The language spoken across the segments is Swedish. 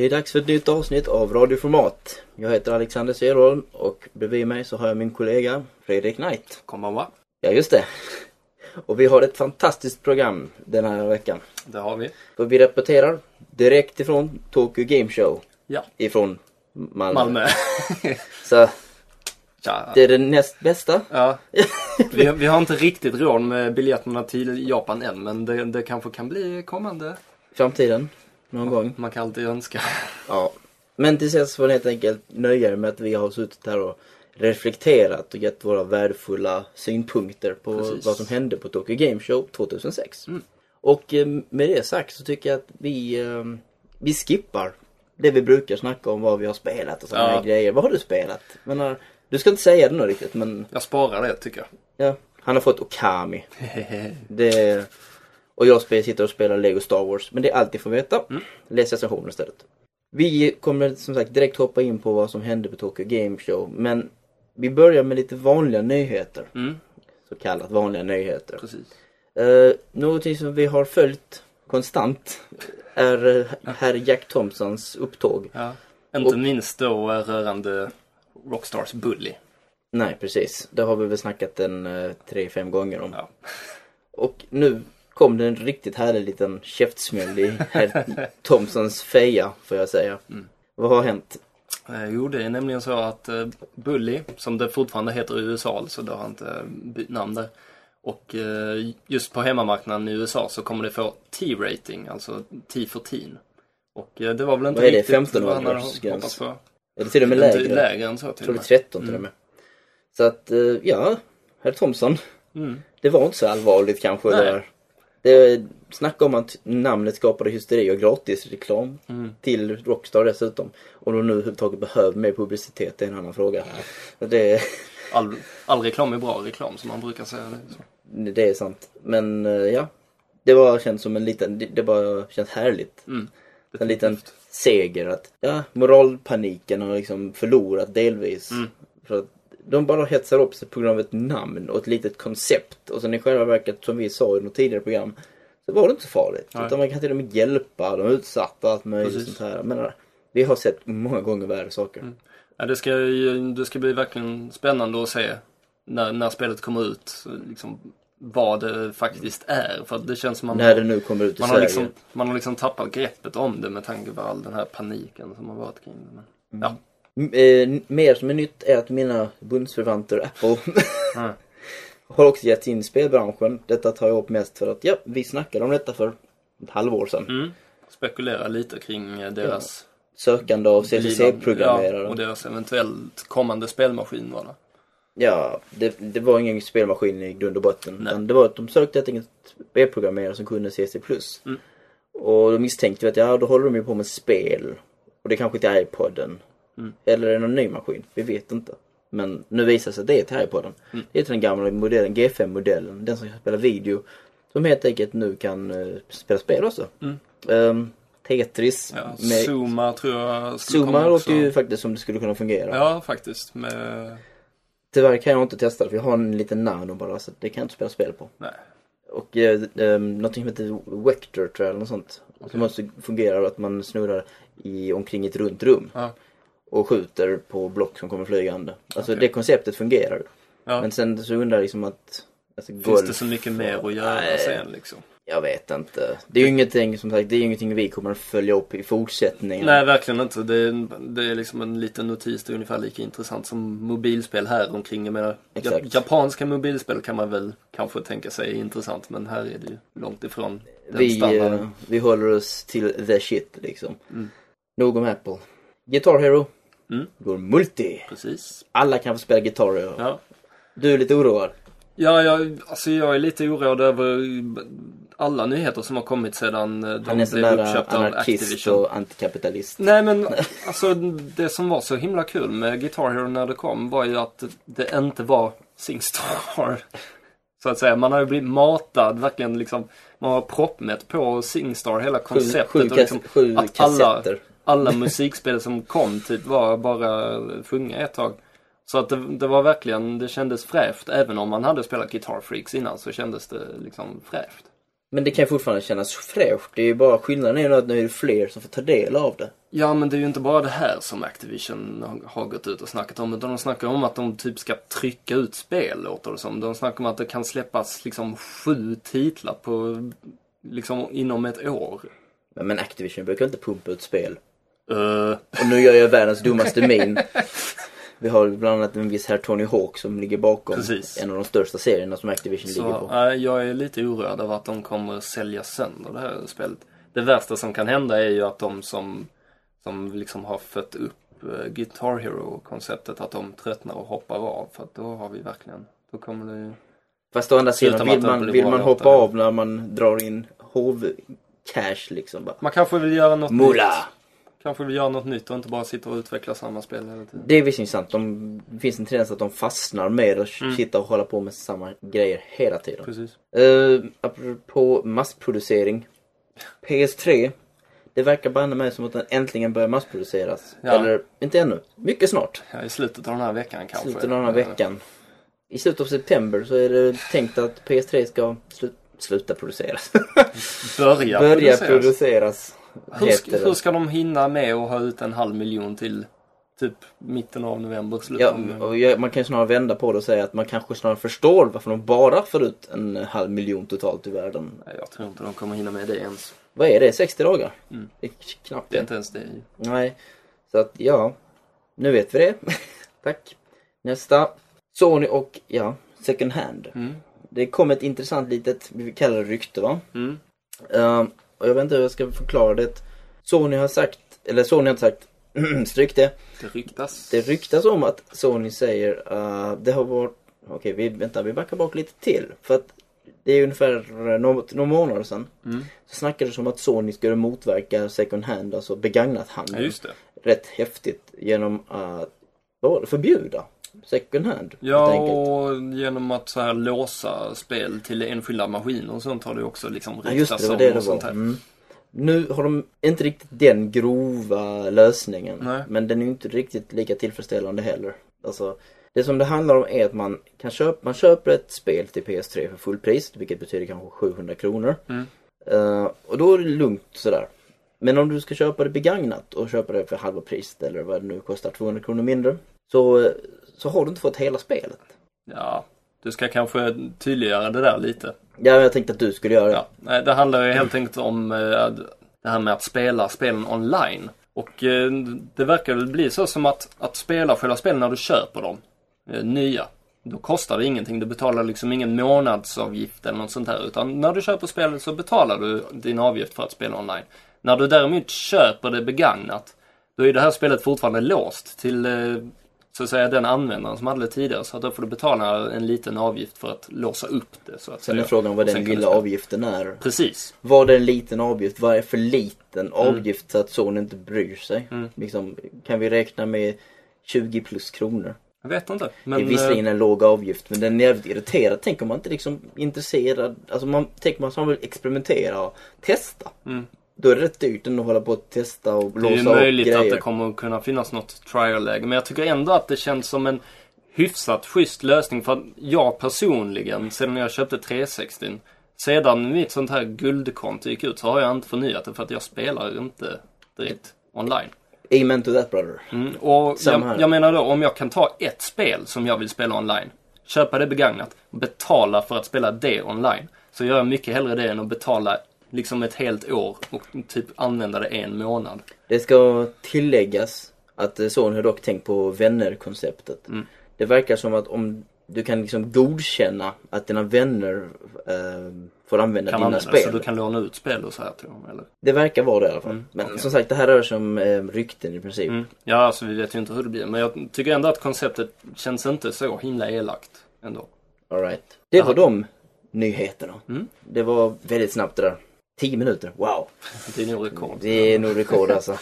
Det är dags för ett nytt avsnitt av Radioformat. Jag heter Alexander Serholm och bredvid mig så har jag min kollega Fredrik Knight. Konbanwa. Ja, just det. Och vi har ett fantastiskt program den här veckan. Det har vi. För vi rapporterar direkt ifrån Tokyo Game Show. Ja. Ifrån Malmö. Malmö. Så ja. det är det näst bästa. ja. Vi, vi har inte riktigt råd med biljetterna till Japan än men det, det kanske kan bli kommande. Framtiden. Någon gång. Man kan alltid önska. Ja. Men tills dess får ni helt enkelt nöja er med att vi har suttit här och reflekterat och gett våra värdefulla synpunkter på Precis. vad som hände på Tokyo Game Show 2006. Mm. Och eh, med det sagt så tycker jag att vi, eh, vi skippar det vi brukar snacka om vad vi har spelat och sådana Ja. här grejer. Vad har du spelat? Men, eh, du ska inte säga det nu riktigt men Jag sparar det tycker ja, han har fått Okami. jag. Det, och jag sitter och spelar Lego Star Wars. Men det är allt ni får veta. Mm. Läs recensionen istället. Vi kommer som sagt direkt hoppa in på vad som hände på Tokyo Game Show. Men vi börjar med lite vanliga nyheter. Mm, Så kallat vanliga nyheter. precis. Uh, någonting som vi har följt konstant är uh, herr Jack Thompsons upptåg. Ja. Inte Och- minst då eh, rörande Rockstars Bully. Nej precis, det har vi väl snackat en uh, tre, fem gånger om. Ja. Och nu kom det en riktigt härlig liten käftsmäll i herr Thompsons feja får jag säga. Mm. Vad har hänt? Eh, jo, det är nämligen så att eh, Bully, som det fortfarande heter i USA, så det har inte bytt namn där. Och eh, just på hemmamarknaden i USA så kommer det få T-rating, alltså T för teen. Och eh, det var väl inte Vad är det, riktigt 15 vad han hade hoppats på. Eller till och med Inte lägre. lägre än så till tror och det är med. 13 till och Mm. med. Så att, eh, ja, herr Thompson. Mm. Det var inte så allvarligt kanske det Nej. där. Det, snacka om att namnet skapade hysteri och gratis reklam Mm. till Rockstar dessutom. Om de nu överhuvudtaget behöver mer publicitet, det är en annan fråga. Det, All, all reklam är bra reklam, som man brukar säga. Det. Det är sant. Men eh, ja, det var känns som en liten, det, det bara känns härligt. Mm. En liten seger att, ja, moralpaniken har liksom förlorat delvis. Mm. För att de bara hetsar upp sig på grund av ett namn och ett litet koncept. Och sen i själva verket, som vi sa i något tidigare program, så var det inte så farligt. Nej. Utan man kan till och med hjälpa de utsatta allt möjligt Precis. sånt här. Men vi har sett många gånger värre saker. Mm. Ja, det, ska, det ska bli verkligen spännande att se när, när spelet kommer ut. Liksom, vad det faktiskt är. För det känns som man När det nu kommer ut i Man har, Sverige. liksom, man har liksom tappat greppet om det med tanke på all den här paniken som har varit kring det. Men, ja. Eh, mer som är nytt är att mina bundsförvanter Apple Mm. har också gett in spelbranschen. Detta tar jag upp mest för att, ja, vi snackade om detta för ett halvår sedan. Mm. Spekulera lite kring eh, deras Sökande av CCC-programmerare. Ja, och deras eventuellt kommande spelmaskin var det. Ja, det, det var ingen spelmaskin i grund och botten. Nej. Utan det var att de sökte helt enkelt webbprogrammerare som kunde CC+. Mm. Och då misstänkte vi att ja, då håller de ju på med spel. Och det kanske till iPoden. Mm. Eller är det någon ny maskin? Vi vet inte. Men nu visar det sig att det är till iPoden. Mm. Det är den gamla modellen, G5-modellen. Den som kan spela video. Som helt enkelt nu kan eh, spela spel också. Mm. Ehm, Tetris. Ja, med Zuma tror jag skulle Zuma komma låter ju faktiskt som det skulle kunna fungera. Ja, faktiskt. Med... Tyvärr kan jag inte testa det för jag har en liten nano bara så det kan jag inte spela spel på. Nej. Och eh, eh, någonting som heter Vector tror jag eller något sånt. Som också fungerar att man snurrar i, omkring ett runt rum. Ja. Och skjuter på block som kommer flygande. Alltså Okej. det konceptet fungerar. Ja. Men sen så undrar jag liksom att alltså, Finns golf, det så mycket mer att göra Nej. sen liksom? Jag vet inte. Det är ju ingenting som sagt, det är ingenting vi kommer att följa upp i fortsättningen. Nej, verkligen inte. Det är, det är liksom en liten notis. Det är ungefär lika intressant som mobilspel här omkring. Jag menar, Exakt. japanska mobilspel kan man väl kanske tänka sig är intressant. Men här är det ju långt ifrån den vi, standarden. eh, vi håller oss till the shit liksom. Mm. Nog om Apple. Guitar Hero. Mm. Går multi. Precis. Alla kan få spela Guitar Hero. Ja. Du är lite oroad. Ja, jag, alltså jag är lite oroad över alla nyheter som har kommit sedan eh, Han de är sån blev uppköpta av anarkist Activision. och antikapitalist. Nej men alltså det som var så himla kul med Guitar Hero när det kom var ju att det inte var Singstar. Så att säga. Man har ju blivit matad verkligen liksom. Man har proppmätt på Singstar hela Sju, konceptet. sju, och liksom, sju att alla- kassetter. Alla musikspel som kom typ var bara sjunga ett tag. Så att det, det var verkligen, det kändes fräscht. Även om man hade spelat Guitar Freaks innan så kändes det liksom fräscht. Men det kan fortfarande kännas fräscht. Det är ju bara skillnaden är ju att nu är det fler som får ta del av det. Ja, men det är ju inte bara det här som Activision har- gått ut och snackat om. Utan de snackar om att de typ ska trycka ut spel, låter det som. De snackar om att det kan släppas liksom sju titlar på, liksom inom ett år. Men Activision brukar inte pumpa ut spel. Uh, Och nu gör jag världens dummaste min. Vi har bland annat en viss herr Tony Hawk som ligger bakom Precis. en av de största serierna som Activision ligger så på. äh, jag är lite oroad över att de kommer sälja sönder det här spelet. Det värsta som kan hända är ju att de som, som liksom har fött upp uh, Guitar Hero-konceptet, att de tröttnar och hoppar av. För att då har vi verkligen, då kommer det ju... Fast å andra sidan, vill man, vill man hoppa av när man drar in hov-cash liksom bara. Man kanske vill göra något Mula! nytt. Kanske vill göra något nytt och inte bara sitta och utveckla samma spel hela tiden. Det är visserligen sant. De, det finns en tendens att de fastnar med att Mm. sitta och hålla på med samma grejer hela tiden. Precis. Uh, apropå massproducering. PS3. Det verkar banne mig som att den äntligen börjar massproduceras. Ja. Eller inte ännu. Mycket snart. Ja, i slutet av den här veckan kanske. Slutet av den här veckan. I slutet av september så är det tänkt att PS3 ska slu- sluta produceras. Börja, Börja produceras. produceras. Hur ska, hur ska de hinna med att ha ut en halv miljon till typ mitten av november, slutet Ja, man kan ju snarare vända på det och säga att man kanske snarare förstår varför de bara får ut en halv miljon totalt i världen. Nej, jag tror inte de kommer hinna med det ens. Vad är det? 60 dagar? Mm. Det är knappt Det är inte ens det. Nej. Så att ja, nu vet vi det. Tack. Nästa. Sony och ja, second hand. Mm. Det kom ett intressant litet, vi kallar det rykte va? Mm. Ehm, och jag vet inte hur jag ska förklara det. Sony har sagt, eller Sony har inte sagt, stryk det. Det ryktas. Det ryktas om att Sony säger uh, det har varit, okej vi, vänta vi backar bak lite till. För att det är ungefär något, några månader sedan. Mm. Så snackades det om att Sony skulle motverka second hand, alltså begagnat Ja, handel. det. Rätt häftigt genom att, vad var det, förbjuda second hand. Ja, och genom att så här låsa spel till enskilda maskiner och sånt har det också liksom Ja just det, det var det det sånt här. Mm. Nu har de inte riktigt den grova lösningen. Nej. Men den är ju inte riktigt lika tillfredsställande heller. Alltså, det som det handlar om är att man kan köpa, man köper ett spel till PS3 för fullpris, vilket betyder kanske 700 kronor. Mm. Eh, och då är det lugnt sådär. Men om du ska köpa det begagnat och köpa det för halva priset eller vad det nu kostar, 200 kronor mindre. Så, så har du inte fått hela spelet. Ja, du ska kanske tydliggöra det där lite. Ja, jag tänkte att du skulle göra det. Ja, nej, det handlar ju helt enkelt om eh, det här med att spela spelen online. Och eh, det verkar väl bli så som att, att spela själva spelen när du köper dem, eh, nya, då kostar det ingenting. Du betalar liksom ingen månadsavgift eller något sånt här. Utan när du köper spelet så betalar du din avgift för att spela online. När du däremot köper det begagnat, då är det här spelet fortfarande låst till så att säga den användaren som hade det tidigare. Så att då får du betala en liten avgift för att låsa upp det. Så att Sen är frågan vad den lilla avgiften är. Precis. Vad är en liten avgift? Vad är för liten avgift så att Sony inte bryr sig? Mm. Liksom, kan vi räkna med 20 plus kronor? Jag vet inte. det Men är visserligen en låg avgift men den är jävligt irriterad. Tänk om man inte liksom intresserad, alltså man, tänk om man vill experimentera och testa. Mm. Då är det rätt dyrt att hålla på och testa och det är ju låsa upp möjligt grejer. att det kommer att kunna finnas något trial-läge. Men jag tycker ändå att det känns som en hyfsat schysst lösning. För att jag personligen, sedan jag köpte 360 sedan mitt sånt här guldkonto gick ut så har jag inte förnyat det för att jag spelar inte direkt online. Amen to that brother. Mm. Och jag, jag menar då, om jag kan ta ett spel som jag vill spela online, köpa det begagnat, betala för att spela det online, så gör jag mycket hellre det än att betala liksom ett helt år och typ använda det en månad. Det ska tilläggas att eh, Sony har dock tänkt på vänner-konceptet. Mm. Det verkar som att om du kan liksom godkänna att dina vänner eh, får använda Kan dina använda, spel. så du kan låna ut spel och så här till dem, eller? Det verkar vara det i alla fall. Mm, Men som sagt, det här rör sig om eh, rykten i princip. Mm. Ja, alltså vi vet ju inte hur det blir. Men jag tycker ändå att konceptet känns inte så himla elakt ändå. All right. Det var de nyheterna. Mm. Det var väldigt snabbt det där. 10 minuter, wow. Det är nog rekord. Det är nog rekord alltså.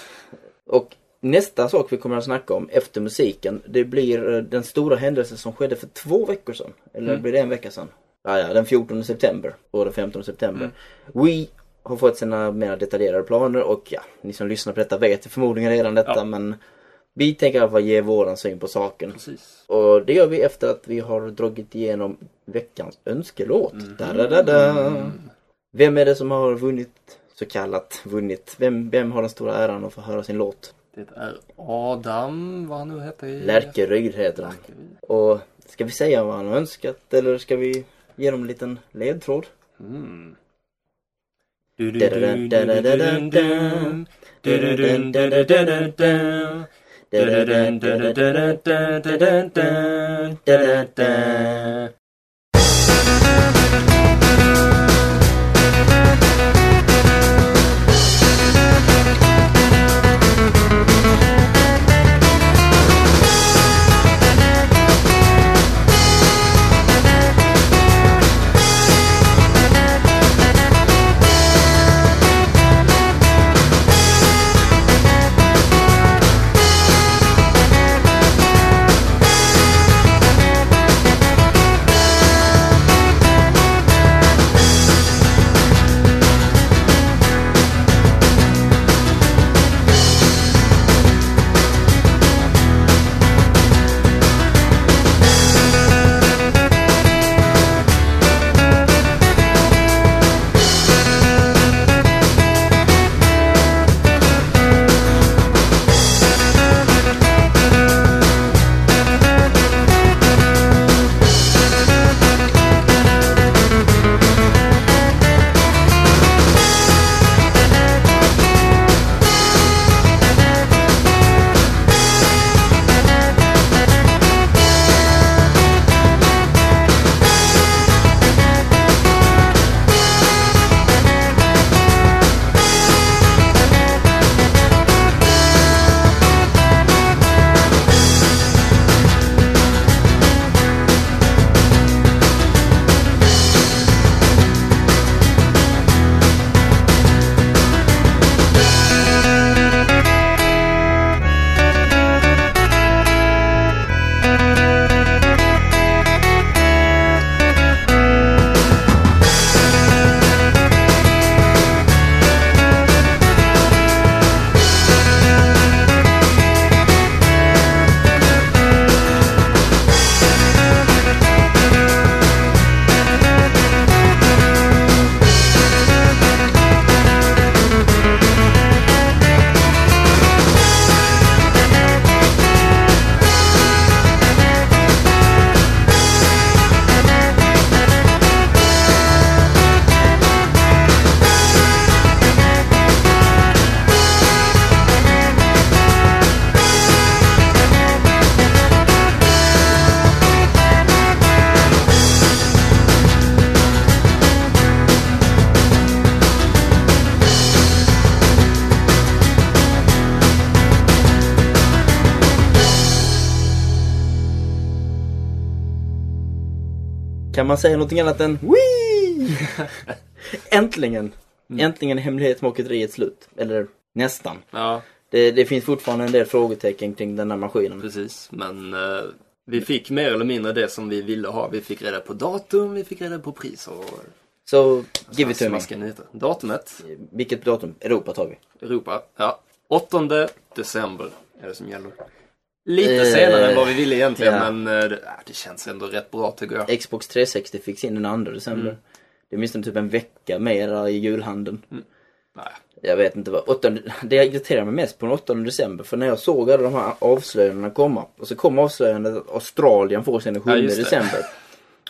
Och nästa sak vi kommer att snacka om efter musiken, det blir eh, den stora händelsen som skedde för två veckor sedan. Eller Mm. blir det en vecka sedan? Ah, ja, den 14 september och den 15 september. Mm. We har fått sina mer detaljerade planer och ja, ni som lyssnar på detta vet förmodligen redan detta Ja. men vi tänker i alla fall ge våran syn på saken. Precis. Och det gör vi efter att vi har dragit igenom veckans önskelåt. Mm. Da, da, da, da. Vem är det som har vunnit, så kallat vunnit? Vem, vem har den stora äran att få höra sin låt? Det är Adam, vad han nu heter. i- Lärkeryd heter han. Och ska vi säga vad han har önskat eller ska vi ge dem en liten ledtråd? Mm. Man säga någonting annat än Wii! Äntligen! Äntligen är hemlighetsmakeriet slut. Eller nästan. Ja, Det, det finns fortfarande en del frågetecken kring den här maskinen. precis. Men eh, vi fick mer eller mindre det som vi ville ha. Vi fick reda på datum, vi fick reda på pris och Så, give it to me. Datumet, Vilket datum? Europa tar vi. Europa, ja. 8 december är det som gäller. Lite Eh, senare än vad vi ville egentligen ja. men eh, det, äh, det känns ändå rätt bra tycker jag. Xbox 360 fick sin den 2 december. Mm. Det är åtminstone typ en vecka mer i julhandeln. Nej. Jag vet inte vad. 8, det irriterar mig mest på den 8 december. För när jag såg alla de här avslöjandena komma. Och så kom avslöjandet att Australien får sin den 7 Ja, december.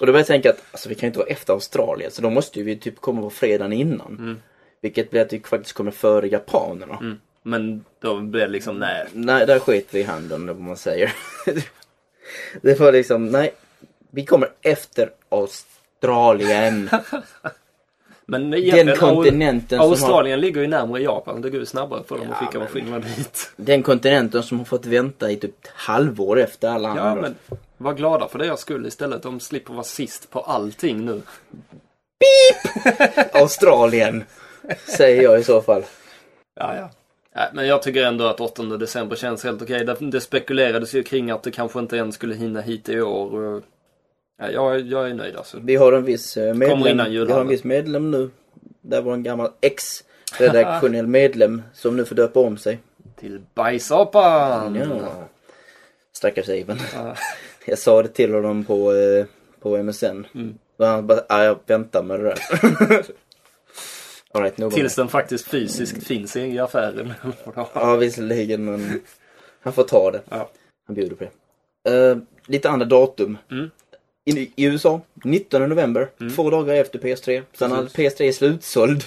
Och då började jag tänka att alltså, vi kan ju inte vara efter Australien. Så då måste ju vi typ komma på fredagen innan. Mm. Vilket blir att vi faktiskt kommer före japanerna. Mm. Men då blev det liksom nej. Nej, där skit vi i handen vad man säger. det var liksom, nej. Vi kommer efter Australien. Men Den kontinenten som har, Australien ligger ju närmare Japan. Det går ju snabbare för dem Ja, att skicka maskinerna dit. den kontinenten som har fått vänta i typ ett halvår efter alla Ja, andra. men var glada för deras skull istället. De slipper vara sist på allting nu. Australien! Säger jag i så fall. Ja, ja. Nej, men jag tycker ändå att 8 december känns helt okej. Det, det spekulerades ju kring att det kanske inte ens skulle hinna hit i år. Ja, jag, jag är nöjd alltså. Vi har en viss eh, medlem. Vi har en viss medlem nu. Det var en gammal ex-redaktionell medlem som nu får döpa om sig. Till bajsapan! Ja. Stackars Ivan. Ja. Jag sa det till honom på, eh, på MSN. Mm. Han bara, jag väntar med det där. All right, Tills den faktiskt fysiskt finns i affären. Ja, visserligen, men han får ta det. Ja. Han bjuder på det. Eh, lite andra datum. Mm. I, I USA, 19 november, två dagar efter PS3. Sen när Precis. PS3 är slutsåld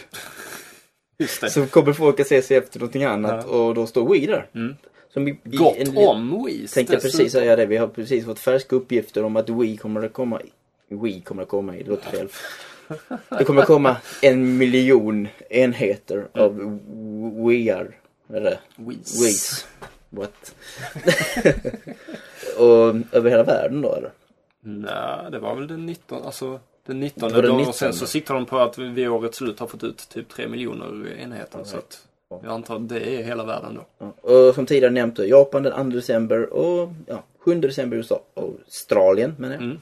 så kommer folk att se sig efter någonting annat Ja. och då står Wii där. Mm. Som i, Gott en- om Wii. Tänkte precis säga det. Vi har precis fått färska uppgifter om att Wii kommer att komma. Wii kommer att komma det låter fel. Det kommer komma en miljon enheter av Wiiar. Eller Wiis. Wiis. What? och över hela världen då eller? Nej, det var väl den 19, alltså den 19 Det var den dagen 19. och sen så siktar de på att vi årets slut har fått ut typ 3 miljoner enheter. Så att jag antar att det är hela världen då. Ja. Och som tidigare nämnt då, Japan den 2 december och ja, 7 december USA. Australien menar jag. Mm.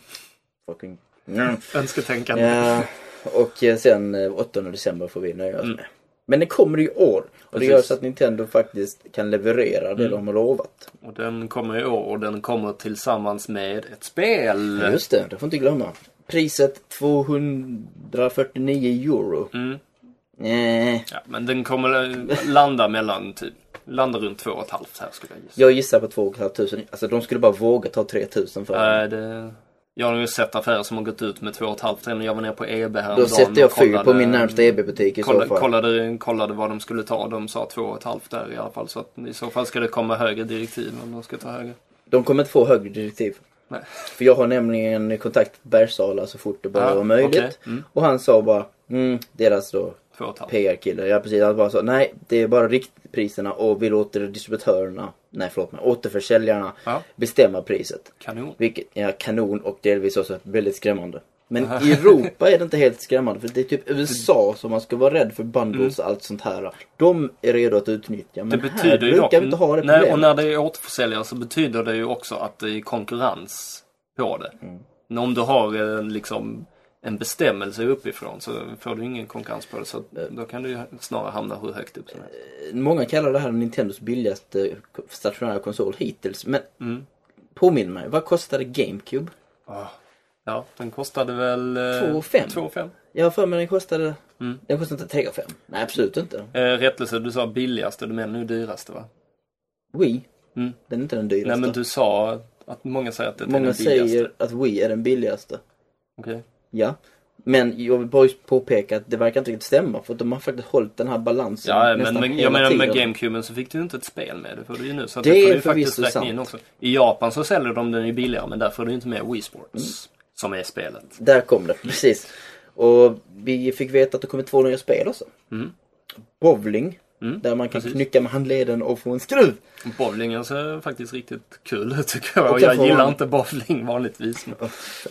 Fucking... Mm. Önsketänkande. Ja, och eh, sen eh, 8 december får vi nöja oss Mm. med. Men den kommer i år. Och det Precis. gör så att Nintendo faktiskt kan leverera det Mm. de har lovat. Och den kommer i år och den kommer tillsammans med ett spel. Ja, just det, det får inte glömma. Priset 249 euro. Mm. Nej, Ja, men den kommer eh, landa mellan typ, landa runt två och ett halvt här skulle jag gissa. jag gissar på 2 500. Alltså de skulle bara våga ta 3000 för den. Nej, det... Jag har ju sett affärer som har gått ut med två och ett halvt. Redan Jag var nere på EB häromdagen Då sätter jag fyr på min närmsta EB-butik i så kollade, fall. kollade, kollade vad de skulle ta. De sa två och ett halvt där i alla fall. Så att i så fall ska det komma högre direktiv om de ska ta högre. De kommer inte få högre direktiv. Nej. För jag har nämligen kontakt med Bergsala så fort det bara Ja, var möjligt. okej. Mm. Och han sa bara, mm, deras då. PR-kille. Ja precis, han bara sa nej det är bara riktpriserna och vi låter distributörerna, nej förlåt mig, återförsäljarna Ja, bestämma priset. kanon. Vilket är kanon och delvis också väldigt skrämmande. Men i Europa är det inte helt skrämmande för det är typ USA som man ska vara rädd för bundles och allt sånt här. De är redo att utnyttja men Mm. Det här brukar dock, vi inte ha det nej, problemet. och när det är återförsäljare så betyder det ju också att det är konkurrens på det. Mm. Men Om du har liksom en bestämmelse uppifrån så får du ingen konkurrens på det. Så att då kan du ju snarare hamna hur högt upp som helst. Många kallar det här Nintendos billigaste stationära konsol hittills. Men Mm. påminn mig, vad kostade GameCube? Ah. Ja, den kostade väl... eh, 2,5. 2,5. Jag har för mig den kostade, Mm. den kostade inte 3 5. Nej absolut inte. Eh, rättelse, du sa billigaste, du menar nu dyraste va? Wii, Mm. den är inte den dyraste. Nej men du sa att många säger att det är Många den billigaste. säger att Wii är den billigaste. Okej. Ja. Men jag vill bara påpeka att det verkar inte riktigt stämma för att de har faktiskt hållit den här balansen Ja, men, men jag menar med tiden. GameCuben så fick du inte ett spel med. Det får du ju nu. Så Det det, får du faktiskt räkna in sant. också. I Japan så säljer de den ju billigare men där får du inte med Wii Sports. Mm. Som är spelet. Där kom det, precis. Och vi fick veta att det kommer två nya spel också. Mm. Bowling, Mm, där man kan precis. knycka med handleden och få en skruv. Bowlingen ser faktiskt riktigt kul ut tycker jag. Och jag gillar man- inte bowling vanligtvis. Men...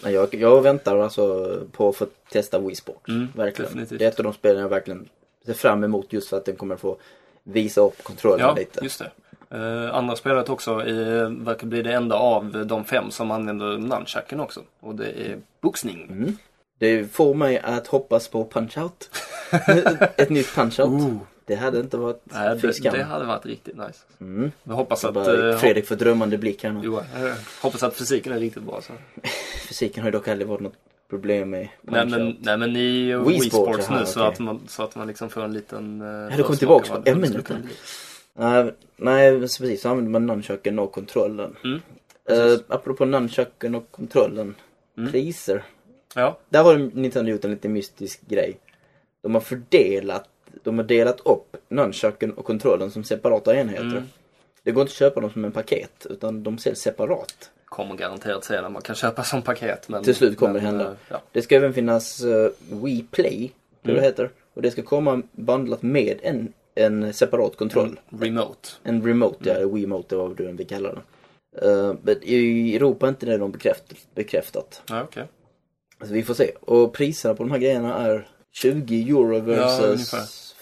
Nej, Jag, jag väntar alltså på att få testa Wii Sport. Mm, verkligen. definitivt. Det är ett av de spelen jag verkligen ser fram emot just för att den kommer få visa upp kontrollen Ja, lite. just det. Eh, andra spelet också eh, verkar bli det enda av de fem som använder nunchucken också. Och det är boxning. Mm. Det får mig att hoppas på Punch-Out. ett nytt Punch-Out. Det hade inte varit Nej, fy det, skam. det hade varit riktigt nice. Mm. Jag hoppas Så att, eh, Fredrik får drömmande blick här nu. Jo, hoppas att fysiken är riktigt bra. Så. Fysiken har ju dock aldrig varit något problem med Nej men, nej men i Wii Wii Sports, Sports, jaha, nu så, att man, så att man liksom får en liten... Uh, du kommer tillbaks på ämnet där. Nej, precis. Så använder man nunchucken och kontrollen. Mm, Uh, apropå nunchucken och kontrollen. Mm. Priser. Ja, Där har Nintendo gjort en lite mystisk grej. De har fördelat, de har delat upp nunchucken och kontrollen som separata enheter. Mm. Det går inte att köpa dem som en paket utan de säljs separat. kommer garanterat senare. Man kan köpa som paket. Men, Till slut kommer men, det hända. eh, Ja. Det ska även finnas uh, Wii Play, tror Mm. det heter. Och det ska komma bandlat med en, en separat kontroll. Remote. En remote, ja, Mm. eller Wiimote eller vad du än vill kalla den. Uh, men I Europa är inte det de bekräftat. bekräftat. Ja, okej. Alltså vi får se. Och priserna på de här grejerna är 20 euro versus ungefär.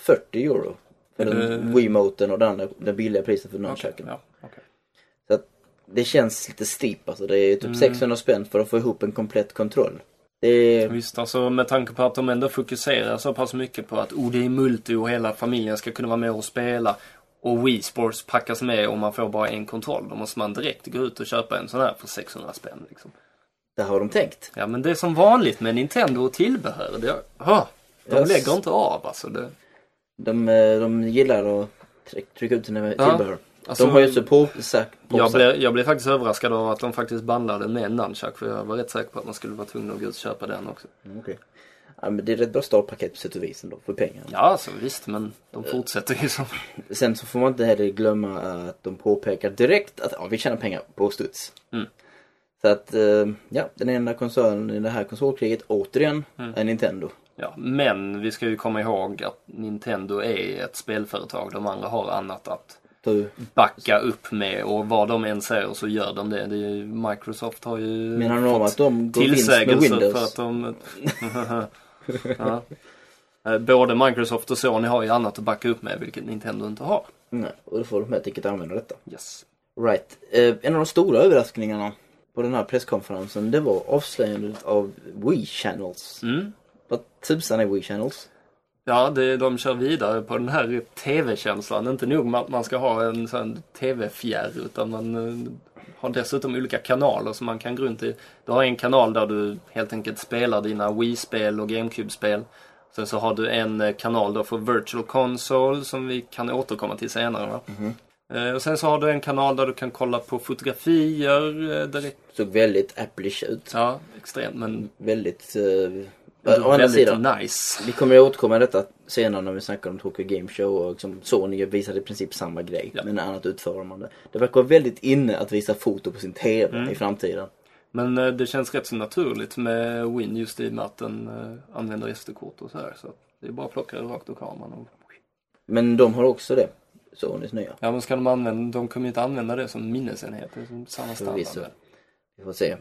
40 euro. För den Eh. Wiimoten och den den billiga priset för nunchucken. Ja, okej. Så att det känns lite steep alltså. Det är typ Mm. 600 spänn för att få ihop en komplett kontroll. Det. Visst, alltså med tanke på att de ändå fokuserar så pass mycket på att oh, det är multi och hela familjen ska kunna vara med och spela. Och Wii Sports packas med och man får bara en kontroll. Då måste man direkt gå ut och köpa en sån här för 600 spänn. Liksom. Det har de tänkt. Ja, men det är som vanligt med Nintendo och tillbehör. Det, ah, De Jag- lägger inte av alltså. Det, De, eh, de gillar att tryck- trycka ut sina Ja. tillbehör. alltså, de har ju så på, på jag, blev, jag blev faktiskt överraskad av att de faktiskt bandlade med nunchuck för jag var rätt säker på att man skulle vara tvungen att gå ut och köpa den också. Mm, okej. Ja, men det är ett bra startpaket på sätt och vis ändå, för pengarna. Ja, alltså visst, men de fortsätter ju som... Sen så får man inte heller glömma att de påpekar direkt att ja, vi tjänar pengar på studs. Mm. Så att, eh, ja, den enda koncernen i det här konsolkriget återigen Mm. är Nintendo. Ja, men vi ska ju komma ihåg att Nintendo är ett spelföretag. De andra har annat att Du, backa upp med och vad de än säger så gör de det. det är ju, Microsoft har ju menar de att de går vinst med Windows? för att de... ja. Eh, Både Microsoft och Sony har ju annat att backa upp med vilket Nintendo inte har. Nej, och då får de helt enkelt använda detta. Yes. Right. Eh, en av de stora överraskningarna på den här presskonferensen det var avslöjandet av Wii Channels. Mm. Vad tusan är Wii Channels? Ja, det, de kör vidare på den här tv-känslan. Inte nog med att man ska ha en sån tv-fjärr utan man eh, har dessutom olika kanaler som man kan gå runt i. Du har en kanal där du helt enkelt spelar dina Wii-spel och GameCube-spel. Sen så har du en eh, kanal då för Virtual Console som vi kan återkomma till senare. Va? Eh, Och sen så har du en kanal där du kan kolla på fotografier direkt. Såg väldigt Apple-ish ut. Ja, extremt men Väldigt... Eh, å andra sidan. nice. Vi kommer att återkomma till detta senare när vi snackar om Tokyo Game Show och liksom Sony visade i princip samma grej Ja. men annat utförande. Det verkar vara väldigt inne att visa foto på sin TV Mm. i framtiden. Men eh, det känns rätt så naturligt med Win just i och med att den eh, använder SD-kort och så här. Så det är bara att plocka det rakt ur kameran. Och... Men de har också det. Sonys nya. Ja men ska de använda, de kommer ju inte använda det som minnesenhet. Det är som samma standard. Vi får se.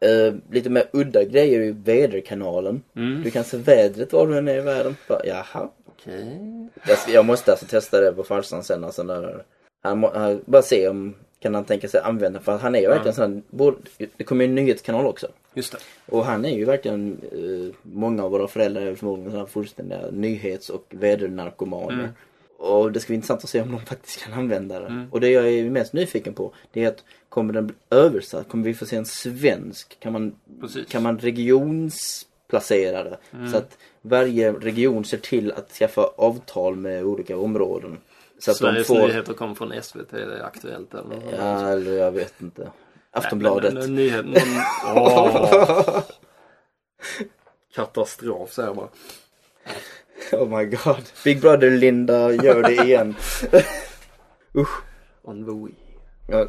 Eh, lite mer udda grejer i väderkanalen. Mm. Du kan se vädret var du än är i världen. Bara, Jaha. Okej. Jag, ska- jag måste alltså testa det på farsan sen. Alltså när, han, må- han, bara se om kan han tänka sig använda. För att han är ju verkligen sån här, både, Det kommer ju en nyhetskanal också. Just det. Och han är ju verkligen, eh, många av våra föräldrar är förmodligen sådana fullständiga nyhets och vädernarkomaner. Mm. Och det ska bli intressant att se om de faktiskt kan använda det. Mm. Och det jag är mest nyfiken på det är att kommer den bli översatt? Kommer vi få se en svensk? Kan man, Precis. kan man regionsplacera det? Mm. Så att varje region ser till att skaffa avtal med olika områden. Så att Sveriges de får... nyheter kommer från SVT, det är Aktuellt eller något. Ja, eller jag vet inte. Nej, Aftonbladet. men, eh, nyhet, någon... Åh. Katastrof säger bara. Oh my god. Big Brother Linda gör det igen. Usch. On the Wii. Ja,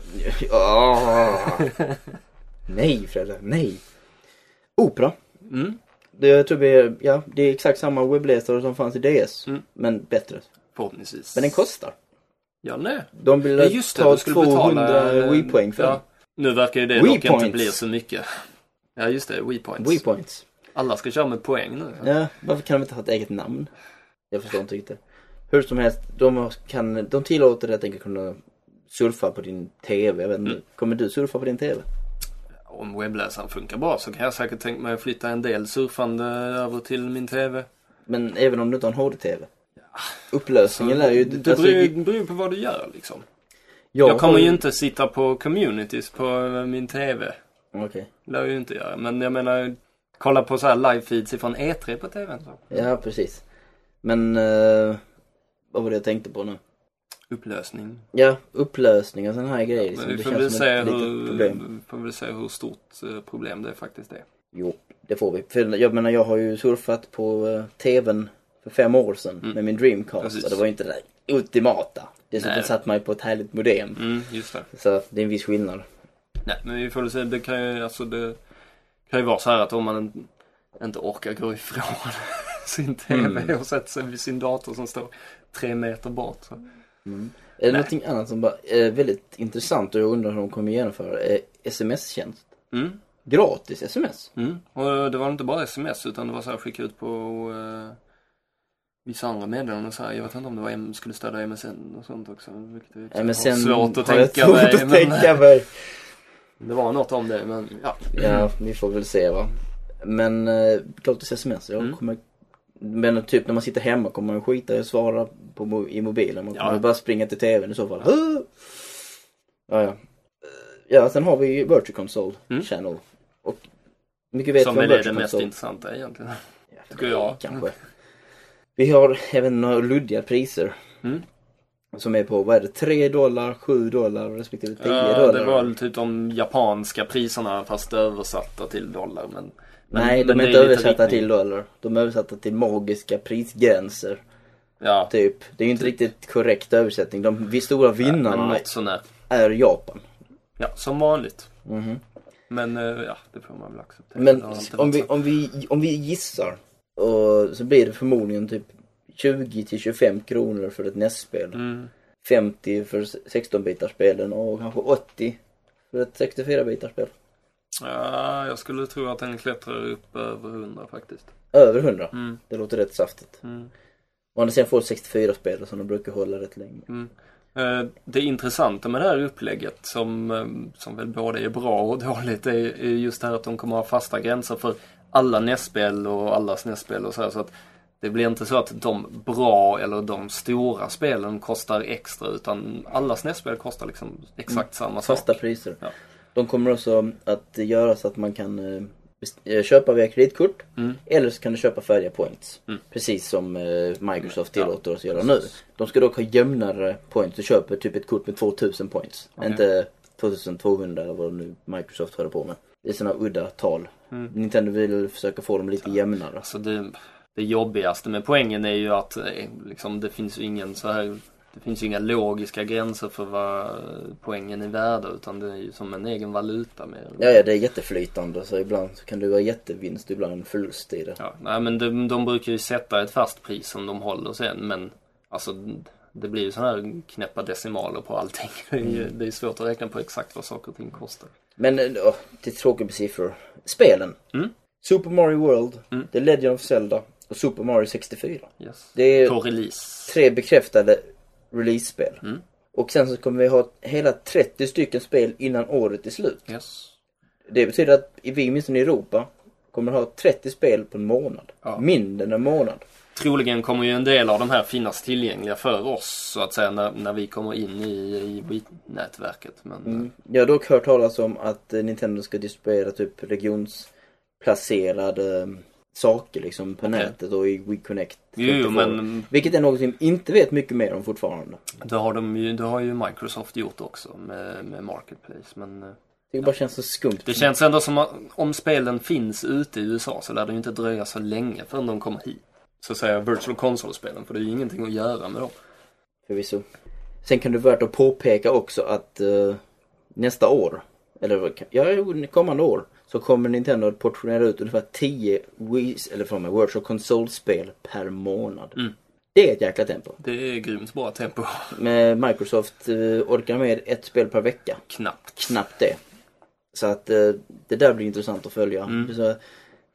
ja. nej Fredde, nej. Opera. Mm. Det, jag tror vi ja, det är exakt samma webbläsare som fanns i DS. Mm. Men bättre. Förhoppningsvis. Men den kostar. Ja, nej. De vill Ja, just det. ta skulle 200 betala... eh, Wii-poäng för ja. Nu verkar ju det Wii dock inte points. bli så mycket. Ja, just det. Wii points. den. Wii-points. Alla ska köra med poäng nu. Ja, varför kan de inte ha ett eget namn? Jag förstår inte riktigt. Hur som helst, de, kan, de tillåter dig att enkelt kunna surfa på din TV. Jag vet inte, Mm. kommer du surfa på din TV? Om webbläsaren funkar bra så kan jag säkert tänka mig att flytta en del surfande över till min TV. Men även om du inte har en HD-TV? Upplösningen lär ju... det alltså, beror, beror på vad du gör liksom. jag Jag kommer har ju inte sitta på communities på min TV. Okej. Det lär jag ju inte göra. Men jag menar, kolla på så här live-feeds ifrån E3 på TVn. Så. Ja, precis. Men... eh, vad var det jag tänkte på nu? Upplösning. Ja, upplösning och sådana här grejer. Liksom. Men vi Det får känns väl se hur, får väl se hur stort eh, problem det faktiskt är. Jo, det får vi. För jag menar, jag har ju surfat på uh, TVn för fem år sedan Mm. med min Dreamcast. Precis. Och det var ju inte det där ultimata. Dessutom Nej. satt man ju på ett härligt modem. Mm, just det. Så det är en viss skillnad. Nej, men vi får väl se. Det kan ju, alltså det kan ju vara så här att om man inte orkar gå ifrån sin TV Mm. och sätta sig vid sin dator som står tre meter bort. Så. Är det Nej. någonting annat som bara är väldigt intressant och jag undrar hur de kommer genomföra är sms-tjänst. Mm, Gratis sms. mm. Och det var inte bara sms utan det var så här skicka ut på eh, vissa andra meddelanden så här. Jag vet inte om det var, M- skulle stödja MSN och sånt också. Vilket men sen svårt att har tänka svårt mig. att men tänka mig. Det var något om det men ja. Ja, vi får väl se va. Men eh, gratis sms, jag Mm. kommer men typ när man sitter hemma kommer man skita i att svara på, i mobilen. Man Ja. kommer bara springa till tvn i så fall. Ja, ja. Ja, sen har vi ju Virtual Console Mm. Channel. Och mycket vet Som väl är det mest intressanta egentligen. Ja, tycker jag. Kanske. Vi har även några luddiga priser. Mm. Som är på, vad är det, 3 dollar, 7 dollar respektive 10 Ja, dollar. det var typ de japanska priserna fast översatta till dollar. Men, men Nej, men de är inte lite översatta till dollar. De är översatta till magiska prisgränser. Ja, Typ. Det är ju inte riktigt korrekt översättning. De vi stora vinnarna sånär. är Japan. Ja, som vanligt. Mhm. Men eh, ja, det får man väl acceptera. Men om vi, om, vi, om vi gissar och så blir det förmodligen typ 20 till 25 kronor för ett NES-spel. Mm. 50 för 16-bitarspelen och kanske 80 för ett 64-bitarspel. Ja, jag skulle tro att den klättrar upp över 100 faktiskt. Över 100. Mm. Det låter rätt saftigt. Mm. Och sen får 64-spel som de brukar hålla rätt länge. Mm. Eh, Det intressanta med det här upplägget som, eh, som väl både är bra och dåligt är just det här att de kommer ha fasta gränser för alla NES-spel och alla SNES-spel och så här. Så att det blir inte så att de bra eller de stora spelen kostar extra utan alla SNES-spel kostar liksom exakt samma sak. Fasta priser. Ja. De kommer också att göra så att man kan eh, eh, köpa via kreditkort. Mm. Eller så kan du köpa färdiga points. Mm. Precis som eh, Microsoft tillåter oss att göra nu. De ska dock ha jämnare points. Du köper typ ett kort med 2000 points. Okej. Inte 2200 eller vad nu Microsoft håller på med. Det är sådana udda tal. Mm. Nintendo vill försöka få dem lite jämnare. Alltså det, det jobbigaste med poängen är ju att eh, liksom, det finns ju ingen så här det finns ju inga logiska gränser för vad poängen är värda utan det är ju som en egen valuta mer. Ja, ja, det är jätteflytande. Så ibland så kan det vara jättevinst, ibland förlust i det. Ja, nej men de, de brukar ju sätta ett fast pris som de håller sen men alltså det blir ju sådana här knäppa decimaler på allting. Det är, ju, det är svårt att räkna på exakt vad saker och ting kostar. Men eh, åh, det är tråkigt med siffror. Spelen. Mm. Super Mario World, Mm. The Legend of Zelda och Super Mario 64. Yes. Det är På release. tre bekräftade release-spel. Mm. Och sen så kommer vi ha hela 30 stycken spel innan året är slut. Yes. Det betyder att vi, åtminstone i Europa, kommer ha 30 spel på en månad. Ja. Mindre än en månad. Troligen kommer ju en del av de här finnas tillgängliga för oss så att säga när, när vi kommer in i, i Wii-nätverket. Men Mm. Jag har dock hört talas om att eh, Nintendo ska distribuera typ regionsplacerade eh, saker liksom på Okej. nätet och i Wii Connect. Jo, men Vilket är något som vi inte vet mycket mer om fortfarande. det har, de ju, det har ju Microsoft gjort också med, med Marketplace. Men eh, Det bara känns så skumt. det känns ändå som att om spelen finns ute i USA så lär det ju inte dröja så länge förrän de kommer hit. Så att säga virtual console-spelen, för det är ju ingenting att göra med dem. Förvisso. Sen kan det vara värt att påpeka också att eh, nästa år, eller ja, kommande år, så kommer Nintendo att portionera ut ungefär 10 Wii, eller från mig, Virtual Console-spel per månad. Mm. Det är ett jäkla tempo. Det är grymt bra tempo. Med Microsoft eh, orkar med ett spel per vecka. Knappt. Knappt det. Så att eh, det där blir intressant att följa. Mm. Så,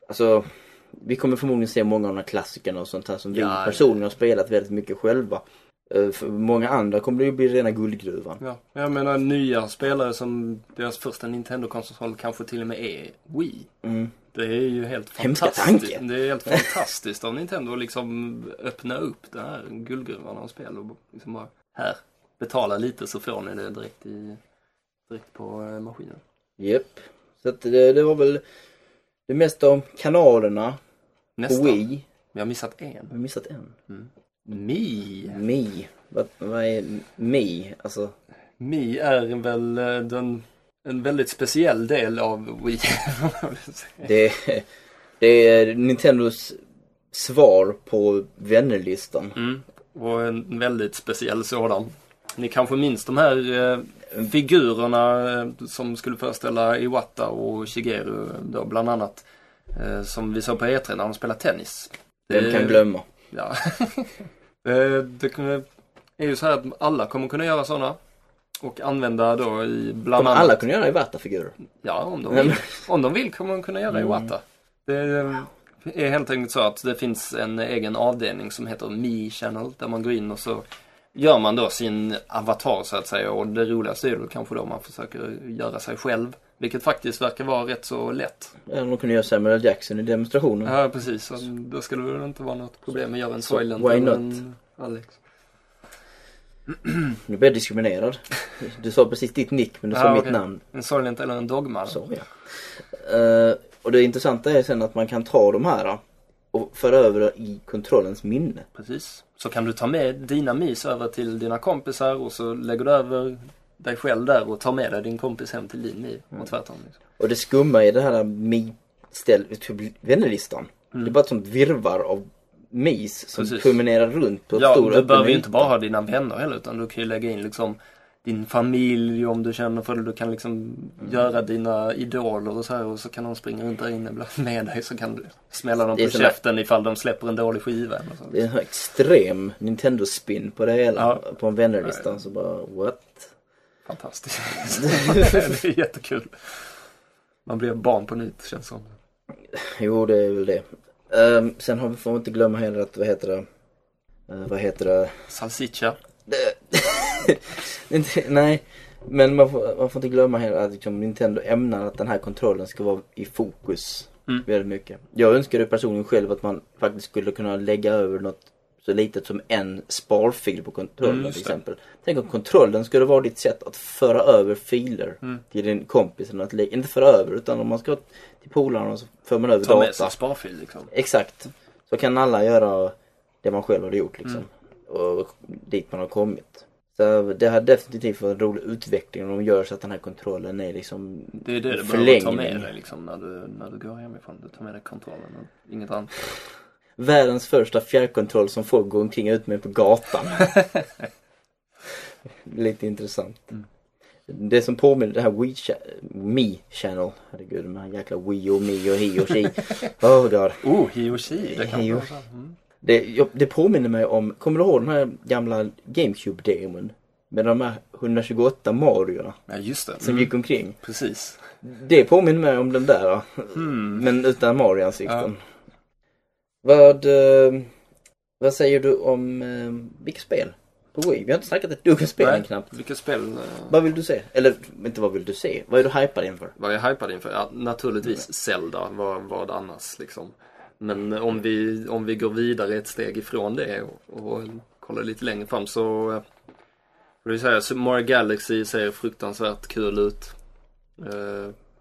alltså, vi kommer förmodligen se många av de här klassikerna och sånt här som Ja, vi personligen har spelat väldigt mycket själva. Eh, För många andra kommer det ju bli rena guldgruvan. Ja, jag menar nya spelare som deras första Nintendo-konsol kanske till och med är Wii. Mm. Det är ju helt fantastiskt. Det är helt fantastiskt av Nintendo att liksom öppna upp den här guldgruvan av spel och liksom bara här, betala lite så får ni det direkt i direkt på eh, maskinen. Japp. Så att det, det var väl det mesta om kanalerna Nästa. på Wii. Vi har missat en. Jag har missat en. Mi. Mi. Vad, vad är Mi? Alltså, Mi är väl eh, den, en väldigt speciell del av Wii. det, det är Nintendos svar på vännerlistan. Mm. Och en väldigt speciell sådan. Ni kanske minns de här eh, figurerna eh, som skulle föreställa Iwata och Shigeru då bland annat. Eh, som vi såg på E3 när de spelade tennis. Vem kan glömma? Ja. eh, det är ju så här att alla kommer kunna göra sådana. Och använda då i bland Kommer annat... alla kunna göra Iwata-figurer? Ja, om de vill. Om de vill kommer de kunna göra Mm. Iwata. Det är helt enkelt så att det finns en egen avdelning som heter Me Channel där man går in och så gör man då sin avatar så att säga och det roligaste är då kanske då man försöker göra sig själv. Vilket faktiskt verkar vara rätt så lätt. Ja, de kunde göra Samuel. Jackson i demonstrationen. Ja precis, då skulle det inte vara något problem att göra en Soylent why not? Alex. Nu blir jag diskriminerad. Du sa precis ditt nick men du sa Ja, mitt namn. En Soylent eller en Dogma. Så ja. Eh, och det intressanta är sen att man kan ta de här och föra över det i kontrollens minne. Precis. Så kan du ta med dina mis över till dina kompisar och så lägger du över dig själv där och tar med dig din kompis hem till din Mm. och tvärtom. Liksom. Och det skumma i det här Mi-ställ, typ vännerlistan. Det är bara ett sånt virvar av mis som Mm. Precis. promenerar runt på en Ja, stor du behöver ju inte bara ha dina vänner heller utan du kan ju lägga in liksom din familj om du känner för det. Du kan liksom Mm. göra dina idoler och så här och så kan de springa runt där inne med dig så kan du smälla dem på sån där- käften ifall de släpper en dålig skiva eller så. Det är en extrem Nintendo-spin på det hela. Ja. På en vännerlista. Så bara, what? Fantastiskt. det är jättekul. Man blir barn på nytt känns som. Jo, det är väl det. Ehm, sen har vi, får vi inte glömma heller att, vad heter det? Eh, vad heter det? Salsiccia. Nej, men man får, man får inte glömma heller att liksom, Nintendo ämnar att den här kontrollen ska vara i fokus Mm. väldigt mycket. Jag önskar det personligen själv att man faktiskt skulle kunna lägga över något så litet som en sparfil på kontrollen Mm, till exempel. Tänk om kontrollen skulle vara ditt sätt att föra över filer Mm. till din kompis. Eller att, lä- inte föra över utan om man ska till polarna så för man över Ta med data. sig sparfil liksom. Exakt. Så kan alla göra det man själv hade gjort liksom. Mm. Och dit man har kommit. Så det har definitivt varit en rolig utveckling om de gör så att den här kontrollen är liksom Det är det du behöver ta med dig liksom när du, när du går hemifrån. Du tar med dig kontrollen och inget annat. Världens första fjärrkontroll som folk går omkring ut med på gatan. Lite intressant. Mm. Det som påminner det här Wii Cha- Mi Channel. Herregud de här jäkla Wii och Mi och Hi och Shi. Oh god. Oh, Hiyoshi. Det kan Hiyo- vara så. Mm. Det, det påminner mig om, kommer du ihåg den här gamla GameCube-demon? Med de här 128 Mariorna Ja, just det. som Mm. gick omkring. Precis. Det påminner mig om den där. Mm. Men utan Mario-ansikten. Vad, eh, vad säger du om eh, vilka spel på Wii? Vi har inte snackat ett dugg om spelen Nej, knappt. Vilka spel eh, Vad vill du se? Eller inte vad vill du se? Vad är du hypad inför? var jag hypad inför? Ja, naturligtvis Zelda. Vad, vad annars liksom. Men eh, om vi, om vi går vidare ett steg ifrån det och, och kollar lite längre fram så eh, får vi säga Super Mario Galaxy ser fruktansvärt kul ut.